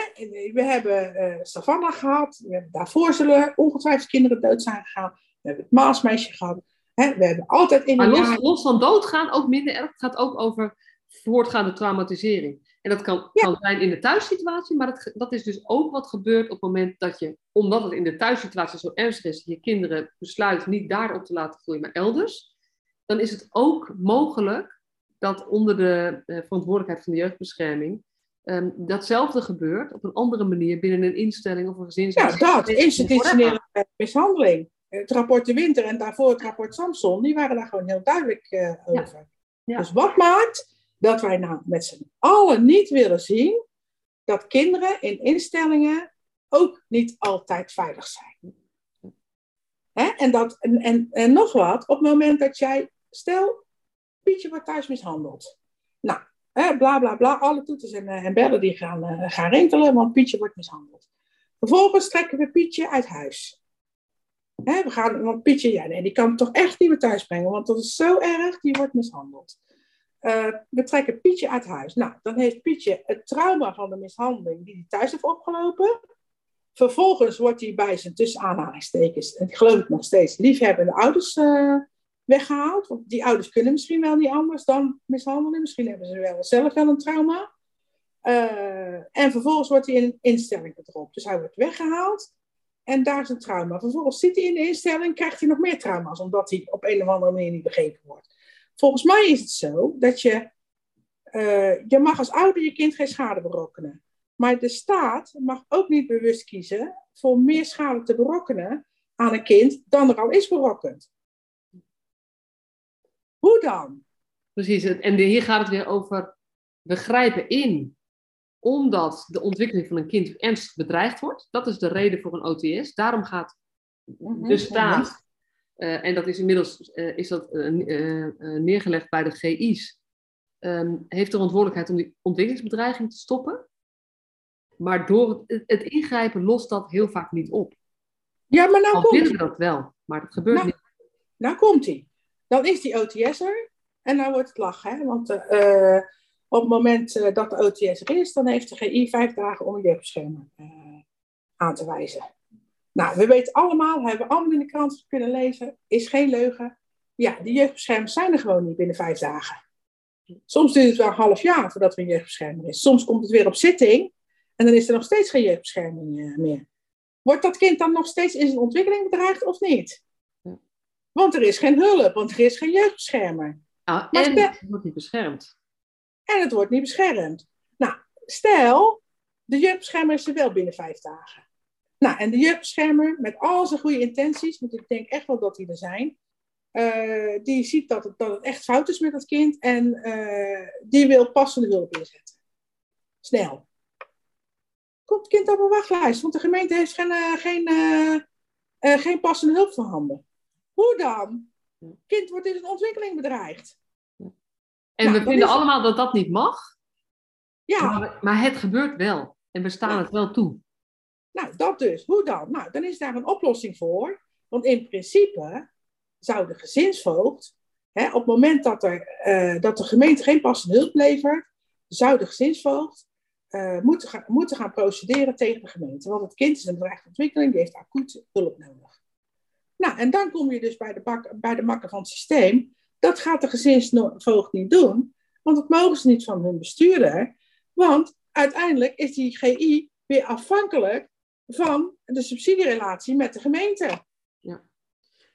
We hebben uh, Savannah gehad, we hebben daarvoor zullen ongetwijfeld kinderen dood zijn gegaan. We hebben het Maasmeisje gehad. Hè? We hebben altijd in maar los, los van doodgaan, ook minder erg, het gaat ook over voortgaande traumatisering. En dat kan, kan zijn in de thuissituatie, maar dat, dat is dus ook wat gebeurt op het moment dat je, omdat het in de thuissituatie zo ernstig is, je kinderen besluit niet daarop te laten groeien, maar elders. Dan is het ook mogelijk dat onder de uh, verantwoordelijkheid van de jeugdbescherming um, datzelfde gebeurt op een andere manier binnen een instelling of een gezin. Ja, dat, institutionele mishandeling. Het rapport De Winter en daarvoor het rapport Samson, die waren daar gewoon heel duidelijk uh, over. Ja. Dus wat maakt dat wij nou met z'n allen niet willen zien dat kinderen in instellingen ook niet altijd veilig zijn. Hè? En, dat, en, en, nog wat, op het moment dat jij, stel, Pietje wordt thuis mishandeld. Nou, hè, bla bla bla, alle toeters en, eh, en bellen die gaan, uh, gaan rinkelen, want Pietje wordt mishandeld. Vervolgens trekken we Pietje uit huis. Hè, we gaan, want Pietje, ja, nee, die kan toch echt niet meer thuis brengen, want dat is zo erg, die wordt mishandeld. Uh, we trekken Pietje uit huis. Nou, dan heeft Pietje het trauma van de mishandeling die hij thuis heeft opgelopen. Vervolgens wordt hij bij zijn tussen aanhalingstekens, en ik geloof het nog steeds, liefhebbende ouders uh, weggehaald. Want die ouders kunnen misschien wel niet anders dan mishandelen. Misschien hebben ze wel zelf wel een trauma. Uh, en vervolgens wordt hij in een instelling gedropt. Dus hij wordt weggehaald. En daar is een trauma. Vervolgens zit hij in de instelling, krijgt hij nog meer trauma's, omdat hij op een of andere manier niet begrepen wordt. Volgens mij is het zo dat je, uh, je mag als ouder je kind geen schade berokkenen. Maar de staat mag ook niet bewust kiezen voor meer schade te berokkenen aan een kind dan er al is berokkend. Hoe dan? Precies, en hier gaat het weer over, we grijpen in omdat de ontwikkeling van een kind ernstig bedreigd wordt. Dat is de reden voor een OTS. Daarom gaat mhm, de staat uh, en dat is inmiddels uh, is dat, uh, neergelegd bij de GI's. Um, heeft de verantwoordelijkheid om die ontwikkelingsbedreiging te stoppen. Maar door het, het, ingrijpen lost dat heel vaak niet op. Ja, maar nou Al komt willen we dat wel, maar dat gebeurt nou, niet. Nou komt hij. Dan is die OTS er en dan wordt het lachen. Hè? Want op het moment dat de OTS er is, dan heeft de GI vijf dagen om een jeugdbeschermer aan te wijzen. Nou, we weten allemaal, hebben we allemaal in de krant kunnen lezen, is geen leugen. Ja, die jeugdbeschermers zijn er gewoon niet binnen vijf dagen. Soms duurt het wel een half jaar voordat er een jeugdbeschermer is. Soms komt het weer op zitting en dan is er nog steeds geen jeugdbescherming eh, meer. Wordt dat kind dan nog steeds in zijn ontwikkeling bedreigd of niet? Want er is geen hulp, want er is geen jeugdbeschermer. Ah, en het wordt niet beschermd. en het wordt niet beschermd. Nou, stel, de jeugdbeschermer is er wel binnen vijf dagen. Nou, en de jeugdbeschermer, met al zijn goede intenties, want ik denk echt wel dat die er zijn, uh, die ziet dat het, dat het echt fout is met dat kind en uh, die wil passende hulp inzetten. Snel. Komt het kind op een wachtlijst, want de gemeente heeft geen, uh, geen, geen passende hulp voorhanden. Hoe dan? Het kind wordt in zijn ontwikkeling bedreigd. En nou, we vinden allemaal dat dat niet mag. Ja. Maar, maar, het gebeurt wel. En we staan het wel toe. Nou, dat dus. Hoe dan? Nou, dan is daar een oplossing voor. Want in principe zou de gezinsvoogd, hè, op het moment dat, er, uh, dat de gemeente geen passende hulp levert, zou de gezinsvoogd uh, moeten, gaan, moeten gaan procederen tegen de gemeente. Want het kind is in bedreigde ontwikkeling, die heeft acuut hulp nodig. Nou, en dan kom je dus bij de, bak, bij de makker van het systeem. Dat gaat de gezinsvoogd niet doen, want dat mogen ze niet van hun bestuurder. Want uiteindelijk is die GI weer afhankelijk van de subsidierelatie met de gemeente. Ja,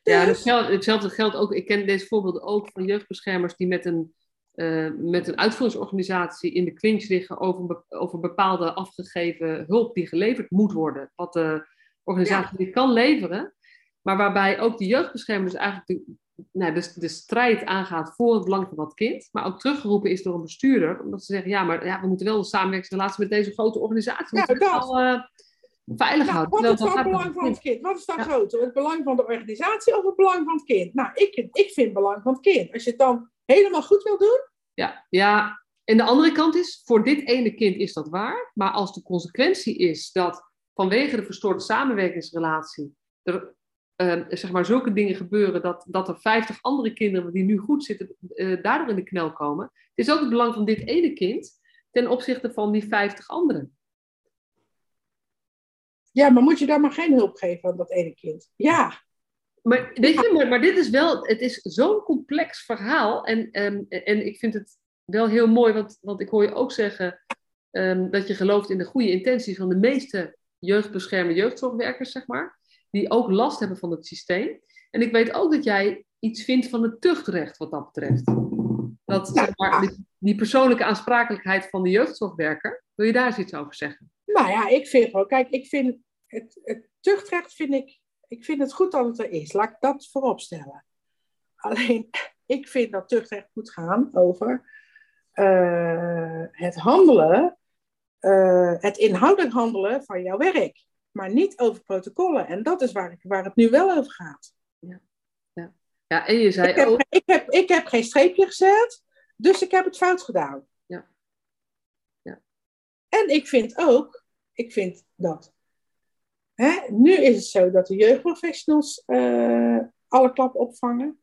ja hetzelfde geldt ook. Ik ken deze voorbeelden ook van jeugdbeschermers die met een, uh, met een uitvoeringsorganisatie in de clinch liggen over, over bepaalde afgegeven hulp die geleverd moet worden. Wat de organisatie niet kan leveren. Maar waarbij ook de jeugdbeschermer dus eigenlijk de, nou, de, de strijd aangaat voor het belang van dat kind. Maar ook teruggeroepen is door een bestuurder. Omdat ze zeggen, ja, maar ja, we moeten wel een samenwerkingsrelatie met deze grote organisatie. Ja, dat. Wel, uh, veilig nou, houden. Wat is dan het belang van het kind? Wat is dan groter? Het belang van de organisatie of het belang van het kind? Nou, ik, ik vind het belang van het kind. Als je het dan helemaal goed wil doen. Ja, ja, en de andere kant is, voor dit ene kind is dat waar. Maar als de consequentie is dat vanwege de verstoorde samenwerkingsrelatie er uh, zeg maar zulke dingen gebeuren dat, dat er 50 andere kinderen die nu goed zitten, uh, daardoor in de knel komen. Het is ook het belang van dit ene kind ten opzichte van die 50 anderen. Ja, maar moet je daar maar geen hulp geven aan dat ene kind? Ja. Maar, weet je, maar, maar dit is wel, het is zo'n complex verhaal. En, um, en ik vind het wel heel mooi, want, want ik hoor je ook zeggen um, dat je gelooft in de goede intenties van de meeste jeugdbeschermde jeugdzorgwerkers, zeg maar die ook last hebben van het systeem. En ik weet ook dat jij iets vindt van het tuchtrecht wat dat betreft. Dat, zeg maar, die, die, persoonlijke aansprakelijkheid van de jeugdzorgwerker. Wil je daar eens iets over zeggen? Nou ja, ik vind gewoon, kijk, ik vind het, het tuchtrecht vind ik, ik vind het goed dat het er is. Laat ik dat voorop stellen. Alleen, ik vind dat tuchtrecht moet gaan over uh, het handelen, uh, het inhoudelijk handelen van jouw werk maar niet over protocollen. En dat is waar, ik, waar het nu wel over gaat. Ja, ja. ja en je zei ik heb, ook... Ik heb, ik heb geen streepje gezet, dus ik heb het fout gedaan. Ja. ja. En ik vind ook, ik vind dat... Hè, nu is het zo dat de jeugdprofessionals uh, alle klap opvangen.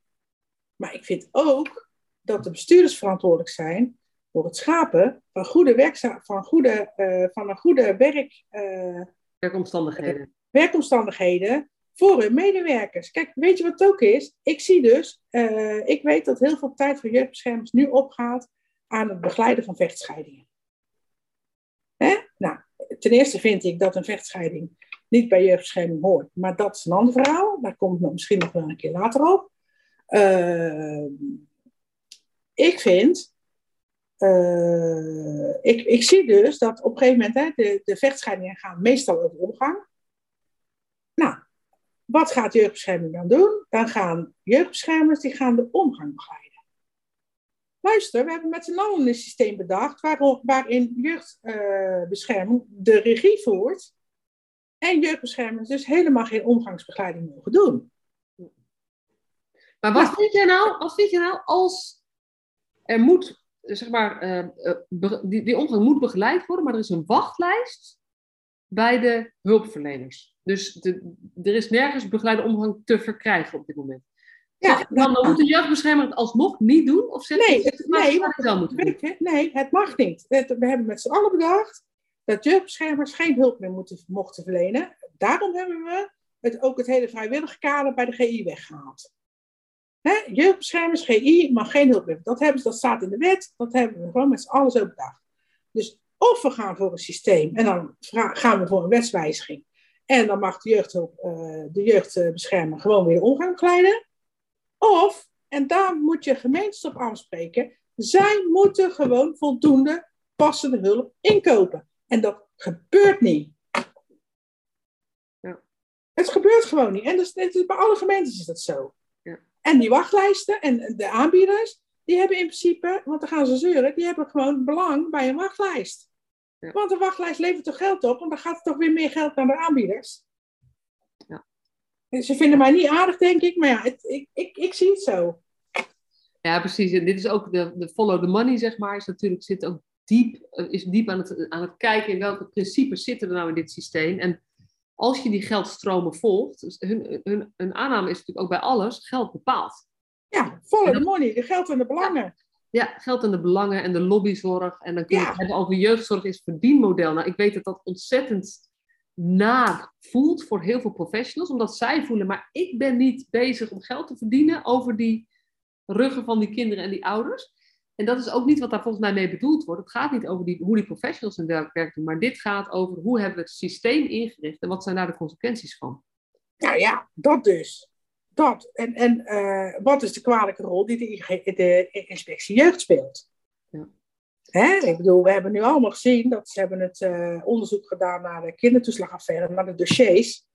Maar ik vind ook dat de bestuurders verantwoordelijk zijn voor het schapen van, goede werkza van, goede, uh, van een goede werk... Uh, Werkomstandigheden. Werkomstandigheden voor hun medewerkers. Kijk, weet je wat het ook is? Ik zie dus, uh, ik weet dat heel veel tijd voor jeugdbeschermers nu opgaat aan het begeleiden van vechtscheidingen. Hè? Nou, ten eerste vind ik dat een vechtscheiding niet bij jeugdbescherming hoort, maar dat is een ander verhaal. Daar komt het misschien nog wel een keer later op. Uh, ik vind uh, ik, ik zie dus dat op een gegeven moment hè, de, de vechtscheidingen gaan meestal over omgang. Nou, wat gaat jeugdbescherming dan doen? Dan gaan jeugdbeschermers die gaan de omgang begeleiden. Luister, we hebben met z'n allen een systeem bedacht waar, waarin jeugdbescherming de regie voert en jeugdbeschermers dus helemaal geen omgangsbegeleiding mogen doen. Maar wat, vind jij nou, wat vind je nou als er moet zeg maar, eh, eh, die, die omgang moet begeleid worden, maar er is een wachtlijst bij de hulpverleners. Dus er is nergens begeleide omgang te verkrijgen op dit moment. Ja, dan, dan moet de jeugdbeschermer het alsnog niet doen? Of nee, het, nee, het wel moeten doen? Nee, het mag niet. we hebben met z'n allen bedacht dat jeugdbeschermers geen hulp meer moeten, mochten verlenen. Daarom hebben we het, ook het hele vrijwillige kader bij de GI weggehaald. Jeugdbeschermers, GI, mag geen hulp meer. Dat, hebben ze, dat staat in de wet, dat hebben we gewoon met z'n allen zo bedacht. Dus of we gaan voor een systeem en dan gaan we voor een wetswijziging. En dan mag de, jeugdhulp, de jeugdbeschermer gewoon weer omgang begeleiden. Of, en daar moet je gemeentes op afspreken, Zij moeten gewoon voldoende passende hulp inkopen. En dat gebeurt niet. Ja. Het gebeurt gewoon niet. En dat is, dat is- bij alle gemeentes is dat zo. Ja. En die wachtlijsten en de aanbieders, die hebben in principe, want dan gaan ze zeuren, die hebben gewoon belang bij een wachtlijst. Ja. Want een wachtlijst levert toch geld op, want dan gaat er toch weer meer geld naar de aanbieders. Ja. Ze vinden mij niet aardig, denk ik, maar ja, het, ik, ik, ik zie het zo. Ja, precies. En dit is ook de, de follow the money, zeg maar. Is natuurlijk zit ook diep, eh, is diep aan het, aan het kijken in welke principes zitten er nou in dit systeem. En als je die geldstromen volgt, dus hun, hun, hun aanname is natuurlijk ook bij alles, geld bepaalt. Ja, follow the money, de geld en de belangen. Ja, geld en de belangen en de lobbyzorg. En dan kun je Ja. het hebben over jeugdzorg is verdienmodel. Nou, ik weet dat dat ontzettend naar voelt voor heel veel professionals, omdat zij voelen, maar ik ben niet bezig om geld te verdienen over die ruggen van die kinderen en die ouders. En dat is ook niet wat daar volgens mij mee bedoeld wordt. Het gaat niet over die, hoe die professionals hun werk doen, maar dit gaat over hoe hebben we het systeem ingericht en wat zijn daar de consequenties van. Nou ja, dat dus. Dat. En, en eh, wat is de kwalijke rol die de, de inspectie jeugd speelt? Ja. Hè? Ik bedoel, we hebben nu allemaal gezien dat ze hebben het eh, onderzoek gedaan naar de kindertoeslagaffaire, naar de dossiers.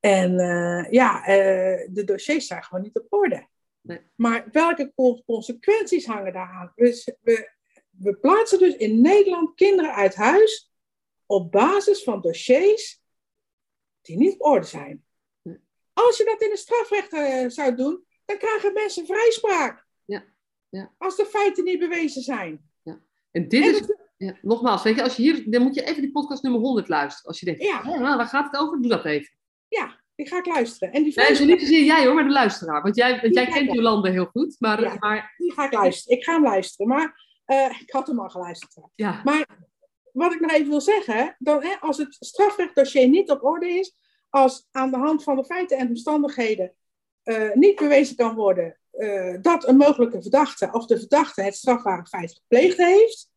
En eh, ja, eh, de dossiers zijn gewoon niet op orde. Nee. Maar welke co- consequenties hangen daaraan? Dus we, we plaatsen dus in Nederland kinderen uit huis op basis van dossiers die niet op orde zijn. Als je dat in het strafrecht zou doen, dan krijgen mensen vrijspraak. Ja, ja. Als de feiten niet bewezen zijn. En dit En is, ja, nogmaals, weet je, als je hier, dan moet je even die podcast nummer 100 luisteren. Als je denkt, Ja. "Hé, nou, waar gaat het over? Doe dat even. ja, die ga ik luisteren. En die Nee, niet zozeer jij hoor, maar de luisteraar. Want jij, want jij kent ja. Jolande heel goed. Maar, Ja. maar die ga ik luisteren. Ik ga hem luisteren. Maar eh, ik had hem al geluisterd. ja, Maar wat ik nog even wil zeggen, dan, hè, als het strafrechtdossier niet op orde is, als aan de hand van de feiten en omstandigheden eh, niet bewezen kan worden eh, dat een mogelijke verdachte of de verdachte het strafbare feit gepleegd heeft,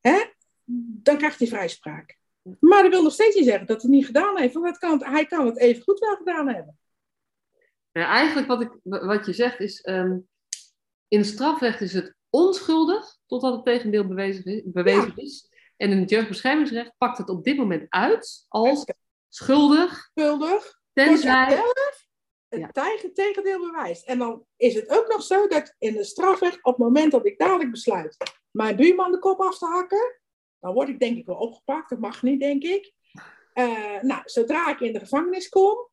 hè, dan krijgt hij vrijspraak. Maar dat wil nog steeds niet zeggen dat hij het niet gedaan heeft, want dat kan, hij kan het even goed wel gedaan hebben. Ja, eigenlijk wat, ik, wat je zegt is, ehm, in het strafrecht is het onschuldig totdat het tegendeel bewezen is. Bewezen is. En in het jeugdbeschermingsrecht pakt het op dit moment uit als schuldig, Schuldig, tenzij... het Ja. tegen tegendeel bewijst. En dan is het ook nog zo dat in de strafrecht, op het moment dat ik dadelijk besluit mijn buurman de kop af te hakken, dan word ik denk ik wel opgepakt. Dat mag niet, denk ik. Eh, nou, zodra ik in de gevangenis kom,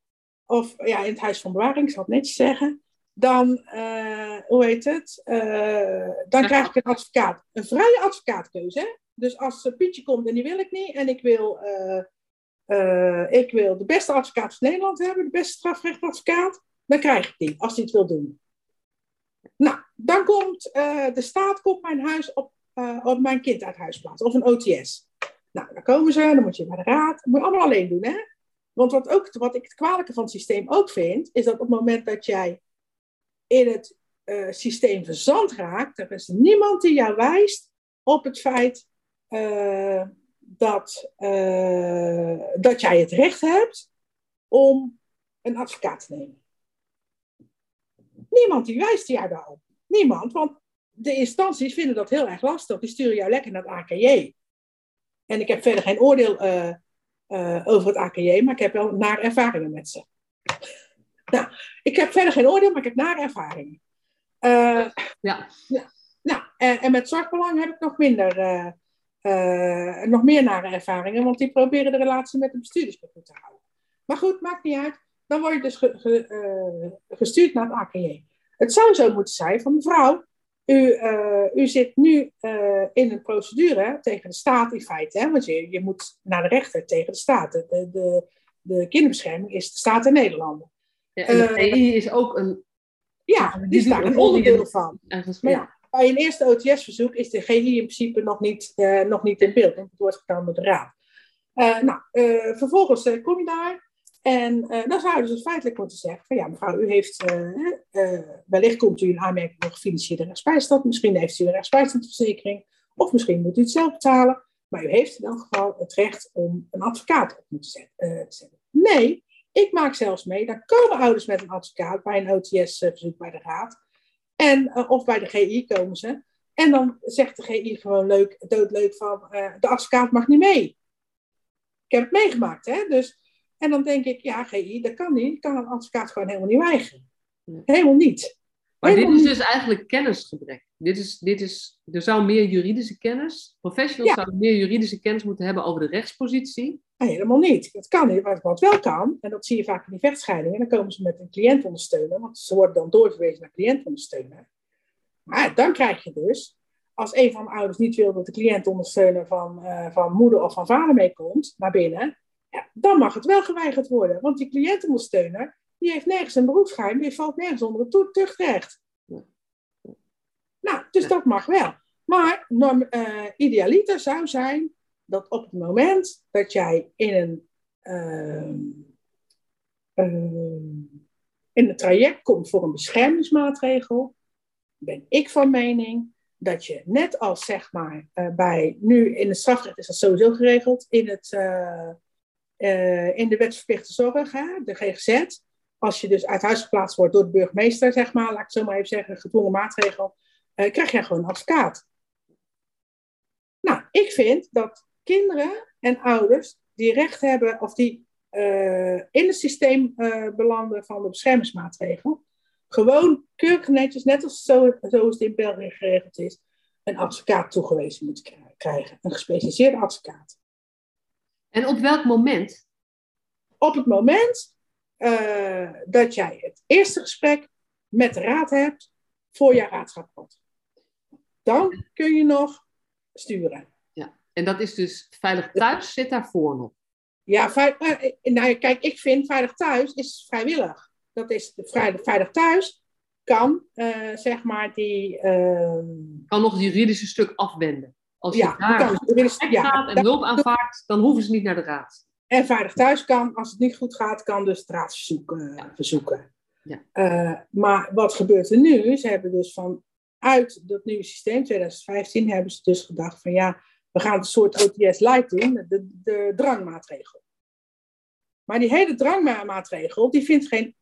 of ja, in het huis van bewaring, ik zal het netjes zeggen, dan, eh, hoe heet het, Eh, dan krijg ik een advocaat. Een vrije advocaatkeuze, hè? Dus als Pietje komt en die wil ik niet, en ik wil... eh, ik wil de beste advocaat van Nederland hebben, de beste strafrechtadvocaat, dan krijg ik die, als hij het wil doen. Nou, dan komt eh, de staat komt mijn huis op, eh, op mijn kind uit huis plaatsen, of een OTS. Nou, dan komen ze, dan moet je bij de raad, dat moet je allemaal alleen doen, hè? Want wat, ook, wat ik het kwalijke van het systeem ook vind, is dat op het moment dat jij in het systeem verzand raakt, er is niemand die jou wijst op het feit dat, eh, dat jij het recht hebt om een advocaat te nemen. Niemand die wijst jou daarop. Niemand, want de instanties vinden dat heel erg lastig. Die sturen jou lekker naar het AKJ. En ik heb verder geen oordeel eh, eh, over het AKJ, maar ik heb wel naar ervaringen met ze. Nou, ik heb verder geen oordeel, maar ik heb naar ervaringen. Ja, nou, en, en met zorgbelang heb ik nog minder, eh, nog meer nare ervaringen, want die proberen de relatie met de bestuurders goed te houden. Maar goed, maakt niet uit. Dan word je dus ge- ge- eh, gestuurd naar het AKJ. Het zou zo moeten zijn van mevrouw, u, eh, u zit nu in een procedure tegen de staat in feite, hè, want je, je moet naar de rechter tegen de staat. De, de, de, de kinderbescherming is de staat in Nederland. Ja, en de is ook een... Ja, die is daar een onderdeel van. Maar ja, bij een eerste OTS-verzoek is de GI in principe nog niet, eh, nog niet in beeld, want het wordt gedaan door de raad. Eh, nou, eh, vervolgens kom je daar en dan zou je dus feitelijk moeten zeggen van ja, mevrouw, u heeft, wellicht komt u in aanmerking voor gefinancierde rechtsbijstand, misschien heeft u een rechtsbijstandsverzekering, of misschien moet u het zelf betalen, maar u heeft in elk geval het recht om een advocaat op te zetten. Nee, ik maak zelfs mee, dan komen ouders met een advocaat bij een OTS-verzoek bij de raad. En, of bij de GI komen ze. En dan zegt de GI gewoon leuk, doodleuk van, de advocaat mag niet mee. Ik heb het meegemaakt, hè. Dus, en dan denk ik, ja, GI, dat kan niet. Kan een advocaat gewoon helemaal niet weigeren. Helemaal niet. Maar dit is dus eigenlijk kennisgebrek. Dit is, dit is, er zou meer juridische kennis, professionals zouden meer juridische kennis moeten hebben over de rechtspositie. Nee, helemaal niet. Dat kan niet. Wat, wat wel kan, en dat zie je vaak in die vechtscheidingen, dan komen ze met een cliëntondersteuner, want ze worden dan doorverwezen naar cliëntondersteuner. Maar dan krijg je dus, als een van de ouders niet wil dat de cliëntondersteuner van, uh, van moeder of van vader meekomt naar binnen, ja, dan mag het wel geweigerd worden. Want die cliëntondersteuner, die heeft nergens een beroepsgeheim, die valt nergens onder het tuchtrecht. Nou, dus dat mag wel. Maar norm, uh, idealiter zou zijn dat op het moment dat jij in een, uh, uh, in een traject komt voor een beschermingsmaatregel, ben ik van mening dat je net als zeg maar bij, nu in het strafrecht is dat sowieso geregeld, in, het, in de wetsverplichte zorg, hè, de GGZ, als je dus uit huis geplaatst wordt door de burgemeester, zeg maar, laat ik zo maar even zeggen, gedwongen maatregel, uh, krijg je gewoon een advocaat. Nou, ik vind dat kinderen en ouders die recht hebben, of die uh, in het systeem uh, belanden van de beschermingsmaatregel, gewoon keurig netjes, net als zo, zoals het in België geregeld is, een advocaat toegewezen moeten krijgen. Een gespecialiseerde advocaat. En op welk moment? Op het moment uh, dat jij het eerste gesprek met de raad hebt voor je raadsrapport. Dan kun je nog sturen. Ja, en dat is dus veilig thuis zit daarvoor nog? Ja, veilig, nou, kijk, ik vind veilig thuis is vrijwillig. Dat is veilig, veilig thuis kan, uh, zeg maar, die... Uh, kan nog het juridische stuk afwenden. Als je ja, daar kan, ja, gaat en hulp aanvaardt, dan hoeven ze niet naar de raad. En veilig thuis kan, als het niet goed gaat, kan dus uh, verzoeken. Ja. Uh, maar wat gebeurt er nu? Ze hebben dus vanuit dat nieuwe systeem, 2015, hebben ze dus gedacht van ja, we gaan een soort OTS light doen, de, de drangmaatregel. Maar die hele drangmaatregel, die vindt geen,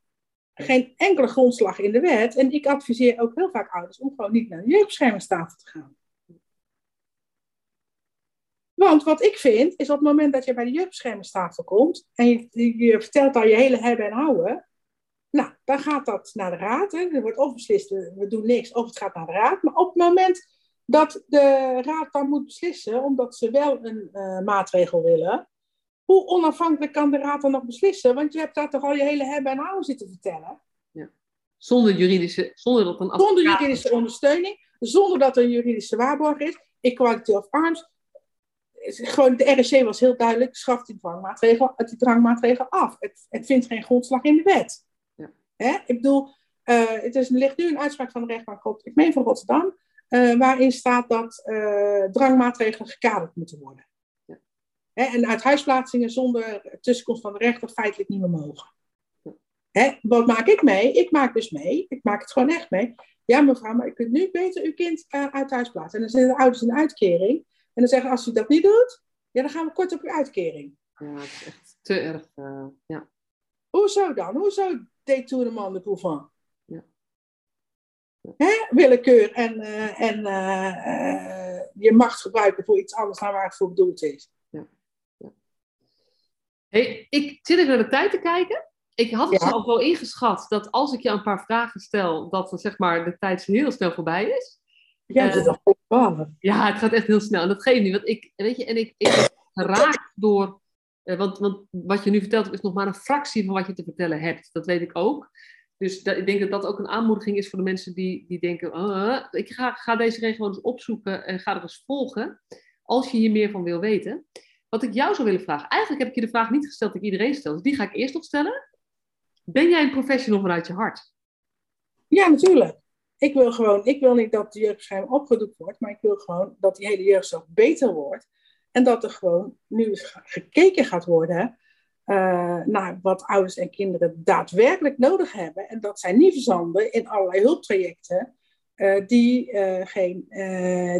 geen enkele grondslag in de wet. En ik adviseer ook heel vaak ouders om gewoon niet naar de jeugdbeschermingstafel te gaan. Want wat ik vind, is op het moment dat je bij de jeugdbeschermingstafel komt en je, je, vertelt al je hele hebben en houden, nou, dan gaat dat naar de raad. Hè. Er wordt of beslist, we doen niks, of het gaat naar de raad. Maar op het moment dat de raad dan moet beslissen, omdat ze wel een uh, maatregel willen, hoe onafhankelijk kan de raad dan nog beslissen? Want je hebt daar toch al je hele hebben en houden zitten vertellen. Ja. Zonder juridische, zonder dat een Zonder juridische ondersteuning, zonder dat er een juridische waarborg is. Equality of arms gewoon, de RSC was heel duidelijk, schaft die dwangmaatregel, die drangmaatregel af. Het, het vindt geen grondslag in de wet. Ja. Hè? Ik bedoel, uh, het is, er ligt nu een uitspraak van de rechtbank, ik meen van Rotterdam, uh, waarin staat dat uh, drangmaatregelen gekaderd moeten worden. Ja. Hè? En uithuisplaatsingen zonder tussenkomst van de rechter feitelijk niet meer mogen. Hè? Wat maak ik mee? Ik maak dus mee, ik maak het gewoon echt mee. Ja, mevrouw, maar u kunt nu beter uw kind uit huis plaatsen. En dan zitten de ouders in uitkering. En dan zeggen als u dat niet doet, ja, dan gaan we kort op uw uitkering. Ja, dat is echt te erg. Uh, ja. Hoezo dan? Hoezo détournement de pouvant? Ja. Hè? Willekeur en, uh, en uh, je macht gebruiken voor iets anders dan waar het voor bedoeld is. Ja. ja. Hey, ik zit even naar de tijd te kijken. Ik had het ja. al wel ingeschat dat als ik je een paar vragen stel, dat zeg maar, de tijd heel snel voorbij is. Ja, dat is uh, Ja, het gaat echt heel snel. En dat geeft niet. Want ik, weet je, en ik, ik ben geraakt door. Uh, want, want wat je nu vertelt is nog maar een fractie van wat je te vertellen hebt. Dat weet ik ook. Dus dat, ik denk dat dat ook een aanmoediging is voor de mensen die, die denken: uh, ik ga, ga deze regio eens opzoeken en ga er eens volgen. Als je hier meer van wil weten. Wat ik jou zou willen vragen. Eigenlijk heb ik je de vraag niet gesteld die ik iedereen stel. Dus die ga ik eerst nog stellen. Ben jij een professional vanuit je hart? Ja, natuurlijk. Ik wil gewoon, ik wil niet dat de jeugdbescherming opgedoekt wordt, maar ik wil gewoon dat die hele jeugdzorg beter wordt. En dat er gewoon nu eens gekeken gaat worden uh, naar wat ouders en kinderen daadwerkelijk nodig hebben. En dat zij niet verzanden in allerlei hulptrajecten uh, die, uh, geen,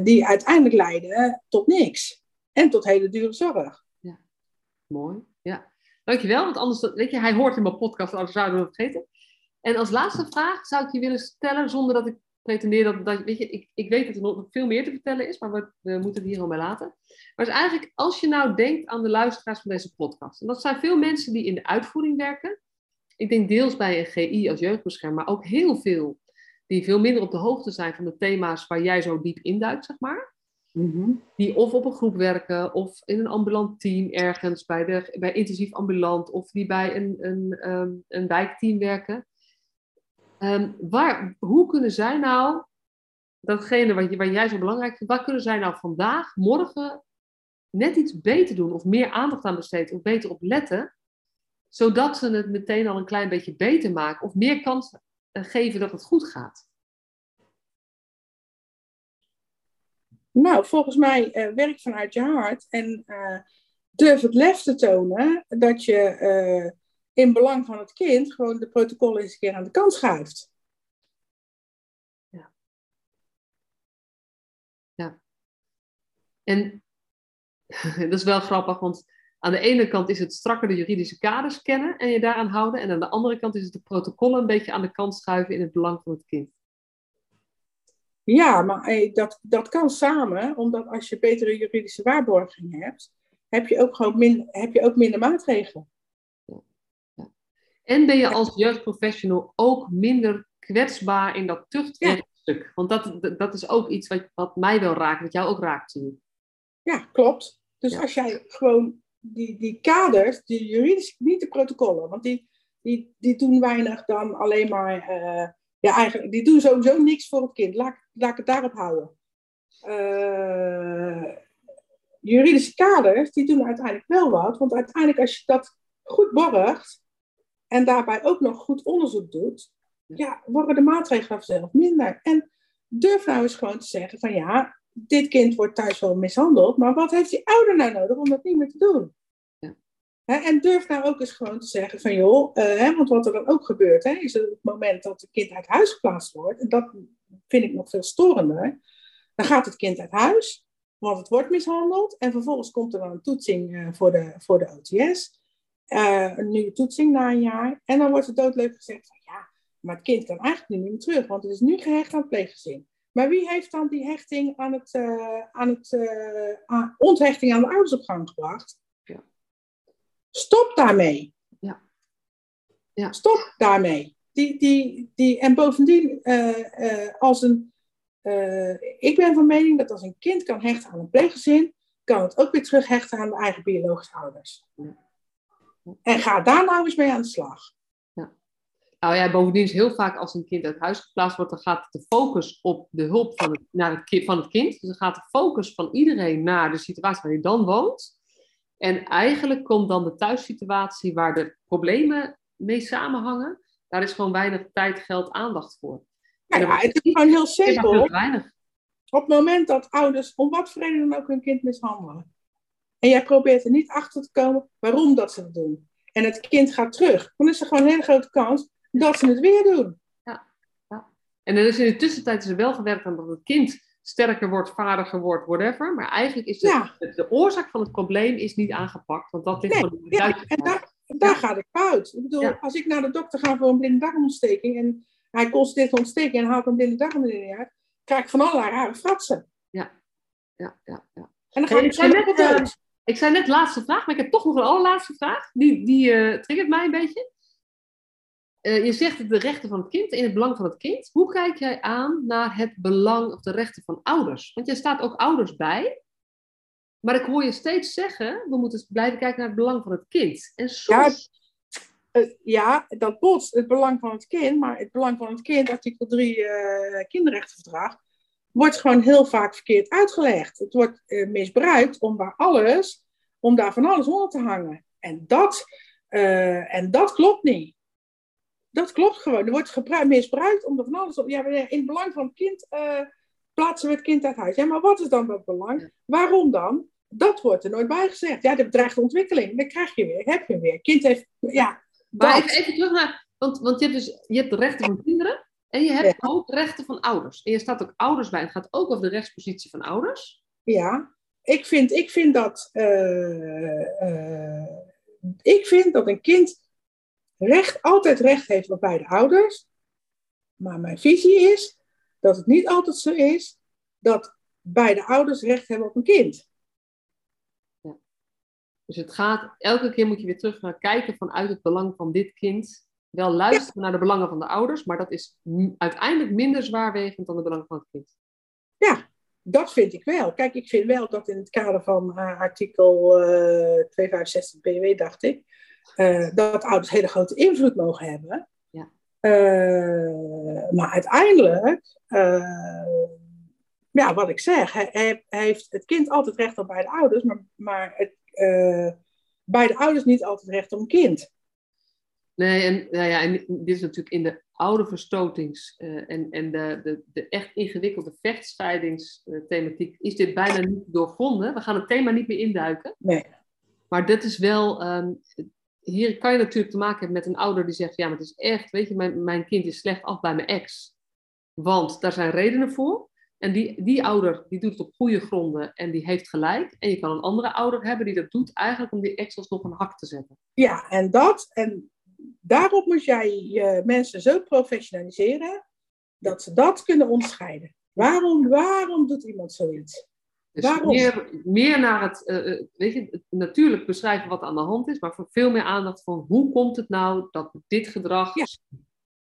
die uiteindelijk leiden tot niks. En tot hele dure zorg. Ja, mooi. Ja. Dankjewel, want anders, weet je, hij hoort in mijn podcast, anders zouden we het vergeten. En als laatste vraag zou ik je willen stellen, zonder dat ik pretendeer dat, dat weet je, ik, ik weet dat er nog veel meer te vertellen is, maar we, we moeten het hier al bij laten. Maar is eigenlijk, als je nou denkt aan de luisteraars van deze podcast, en dat zijn veel mensen die in de uitvoering werken. Ik denk deels bij een GI als jeugdbeschermer, maar ook heel veel die veel minder op de hoogte zijn van de thema's waar jij zo diep induikt, zeg maar. Mhm. Die of op een groep werken, of in een ambulant team ergens, bij, de, bij intensief ambulant, of die bij een, een, ehm, een wijkteam werken. Ehm, waar, hoe kunnen zij nou, datgene wat, jij zo belangrijk vindt, waar kunnen zij nou vandaag, morgen net iets beter doen, of meer aandacht aan besteden, of beter op letten, zodat ze het meteen al een klein beetje beter maken, of meer kans eh, geven dat het goed gaat? Nou, volgens mij eh, werk vanuit je hart en eh, durf het lef te tonen dat je in belang van het kind gewoon de protocollen eens een keer aan de kant schuift. En dat is wel grappig, want aan de ene kant is het strakker de juridische kaders kennen en je daaraan houden. En aan de andere kant is het de protocollen een beetje aan de kant schuiven in het belang van het kind. Ja, maar eh, dat, dat kan samen, omdat als je betere juridische waarborging hebt, heb je ook, gewoon min, heb je ook minder maatregelen. En ben je als jeugdprofessional ook minder kwetsbaar in dat tuchtrechtstuk? Want dat, dat is ook iets wat, wat mij wel raakt, wat jou ook raakt. Zie. Ja, klopt. Dus Ja. als jij gewoon die, die kaders, die juridische, niet de protocollen, want die, die, die doen weinig dan alleen maar, eh, ja eigenlijk, die doen sowieso niks voor het kind. Laat, laat ik het daarop houden. Eh, juridische kaders, die doen uiteindelijk wel wat, want uiteindelijk als je dat goed borgt en daarbij ook nog goed onderzoek doet, ja, worden de maatregelen vanzelf minder. En durf nou eens gewoon te zeggen van ja, dit kind wordt thuis wel mishandeld, maar wat heeft die ouder nou nodig om dat niet meer te doen? Ja. En durf nou ook eens gewoon te zeggen van joh, eh, want wat er dan ook gebeurt, hè, is op het moment dat het kind uit huis geplaatst wordt, en dat vind ik nog veel storender, dan gaat het kind uit huis, want het wordt mishandeld, en vervolgens komt er dan een toetsing eh, voor, de, voor de OTS, eh, een nieuwe toetsing na een jaar, en dan wordt het doodleuk gezegd van ja, maar het kind kan eigenlijk nu niet meer terug, want het is nu gehecht aan het pleeggezin. Maar wie heeft dan die hechting aan het, eh, aan het eh, aan- onthechting aan de ouders op gang gebracht? Ja. Stop daarmee. Ja. Ja. Stop daarmee. Die, die, die, en bovendien, als een, ik ben van mening dat als een kind kan hechten aan een pleeggezin, kan het ook weer terug hechten aan de eigen biologische ouders. Ja. En ga daar nou eens mee aan de slag. Nou ja, bovendien is heel vaak als een kind uit huis geplaatst wordt, dan gaat de focus op de hulp van het, naar het, ki- van het kind. Dus dan gaat de focus van iedereen naar de situatie waar hij dan woont. En eigenlijk komt dan de thuissituatie waar de problemen mee samenhangen. Daar is gewoon weinig tijd, geld, aandacht voor. Nou ja, het is gewoon heel simpel. weinig. Op het moment dat ouders om wat voor reden dan ook hun kind mishandelen. En jij probeert er niet achter te komen waarom dat ze het doen. En het kind gaat terug. Dan is er gewoon een hele grote kans dat ze het weer doen. En dan is in de tussentijd is er wel gewerkt aan dat het kind sterker wordt, vaardiger wordt, whatever. Maar eigenlijk is de, Ja. de, de oorzaak van het probleem is niet aangepakt. Want dat ligt Nee, de Ja, en daar, daar gaat het fout. Ik bedoel, Ja. als ik naar de dokter ga voor een blinde darmontsteking en hij constateert een ontsteking en haalt een blinde darm uit, krijg ik van allerlei rare fratsen. Ja, ja, ja. En dan ga ik net, dood. Ik zei net laatste vraag, maar ik heb toch nog een allerlaatste vraag. Die, die eh, triggert mij een beetje. Eh, je zegt de rechten van het kind, in het belang van het kind. Hoe kijk jij aan naar het belang of de rechten van ouders? Want jij staat ook ouders bij. Maar ik hoor je steeds zeggen, we moeten blijven kijken naar het belang van het kind. En soms... Eh, ja, dat botst het belang van het kind, maar het belang van het kind, artikel 3 eh, kinderrechtenverdrag, wordt gewoon heel vaak verkeerd uitgelegd. Het wordt eh, misbruikt om daar alles, om daar van alles onder te hangen. En dat, eh, en dat klopt niet. Dat klopt gewoon. Er wordt misbruikt om er van alles op. Ja, in het belang van het kind eh, plaatsen we het kind uit huis. Ja, maar wat is dan dat belang? Waarom dan? Dat wordt er nooit bij gezegd. Ja, de bedreigde ontwikkeling. Dan krijg je weer, heb je weer. Kind heeft, ja, Maar dat. even, even terug naar... Want, want je, hebt dus, je hebt de rechten van kinderen en je hebt ook rechten van ouders. En je staat ook ouders bij. Het gaat ook over de rechtspositie van ouders. Ja, ik vind, ik vind dat. eh, eh, ik vind dat een kind recht, altijd recht heeft op beide ouders. Maar mijn visie is dat het niet altijd zo is dat beide ouders recht hebben op een kind. Ja. Dus het gaat, elke keer moet je weer terug gaan kijken vanuit het belang van dit kind. Wel luisteren naar de belangen van de ouders, maar dat is uiteindelijk minder zwaarwegend dan de belangen van het kind. Ja, dat vind ik wel. Kijk, ik vind wel dat in het kader van uh, artikel uh, 265 BW, dacht ik, uh, dat ouders hele grote invloed mogen hebben. Ja. Uh, maar uiteindelijk, ja, wat ik zeg, heeft het kind altijd recht op beide ouders, maar, maar het, beide ouders niet altijd recht op een kind. Nee, en, nou ja, en dit is natuurlijk in de oude verstotings- uh, en, en de, de, de echt ingewikkelde vechtscheidingsthematiek is dit bijna niet doorvonden. We gaan het thema niet meer induiken. Nee. Maar dat is wel, um, hier kan je natuurlijk te maken hebben met een ouder die zegt, ja, maar het is echt, weet je, mijn, mijn kind is slecht af bij mijn ex. Want daar zijn redenen voor. En die, die ouder die doet het op goede gronden en die heeft gelijk. En je kan een andere ouder hebben die dat doet eigenlijk om die ex alsnog een hak te zetten. Ja, en dat, en daarop moet jij je mensen zo professionaliseren dat ze dat kunnen onderscheiden. Waarom, waarom doet iemand zoiets? Dus waarom? Meer, meer naar het, uh, weet je, natuurlijk beschrijven wat aan de hand is, maar voor veel meer aandacht van hoe komt het nou dat dit gedrag. Ja.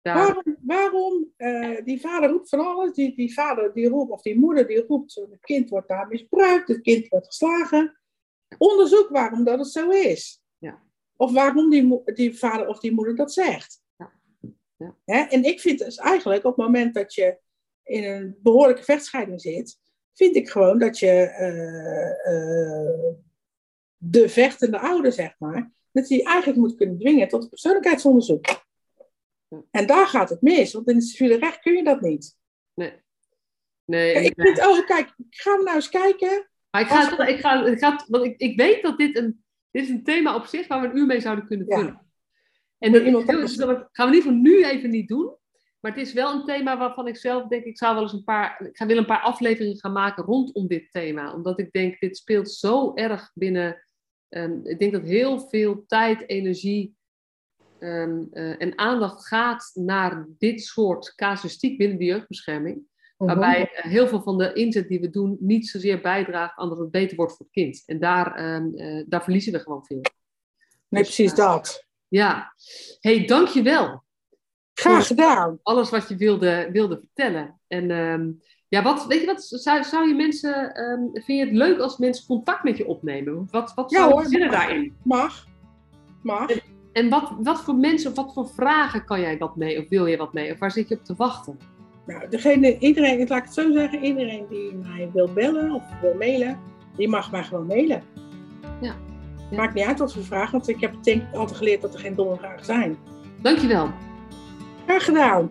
Daar... Waarom, waarom uh, die vader roept van alles, die, die vader die roept, of die moeder die roept, het kind wordt daar misbruikt, het kind wordt geslagen. Onderzoek waarom dat het zo is. Of waarom die, die vader of die moeder dat zegt. Ja. Ja. Hè? En ik vind dus eigenlijk op het moment dat je in een behoorlijke vechtscheiding zit, vind ik gewoon dat je uh, uh, de vechtende ouder, zeg maar, dat je eigenlijk moet kunnen dwingen tot persoonlijkheidsonderzoek. Ja. En daar gaat het mis, want in het civiele recht kun je dat niet. Nee. nee ik vind, oh kijk, ik ga nou eens kijken. Maar ik ga, ik ga, ik ga, want ik, ik weet dat dit een dit is een thema op zich waar we een uur mee zouden kunnen vullen. Ja. En dat, iemand dat gaan we ieder geval nu even niet doen. Maar het is wel een thema waarvan ik zelf denk, ik zou wel eens een paar, ik ga wil een paar afleveringen gaan maken rondom dit thema. Omdat ik denk, dit speelt zo erg binnen, um, ik denk dat heel veel tijd, energie um, uh, en aandacht gaat naar dit soort casuïstiek binnen de jeugdbescherming. Waarbij uh, heel veel van de inzet die we doen niet zozeer bijdraagt aan dat het beter wordt voor het kind. En daar, uh, daar verliezen we gewoon veel. Nee, dus, precies dat. Ja. hey, dankjewel. Graag gedaan. Alles wat je wilde, wilde vertellen. En um, ja, wat, weet je wat, zou, zou je mensen, um, vind je het leuk als mensen contact met je opnemen? Wat, wat ja, zou je daarin? Mag. Mag. En, en wat, wat voor mensen, of wat voor vragen kan jij wat mee, of wil je wat mee? Of waar zit je op te wachten? Nou, degene, iedereen, laat ik het zo zeggen, iedereen die mij wil bellen of wil mailen, die mag mij gewoon mailen. Ja. ja. Maakt niet uit wat voor vragen, want ik heb denk altijd geleerd dat er geen domme vragen zijn. Dankjewel. Graag gedaan.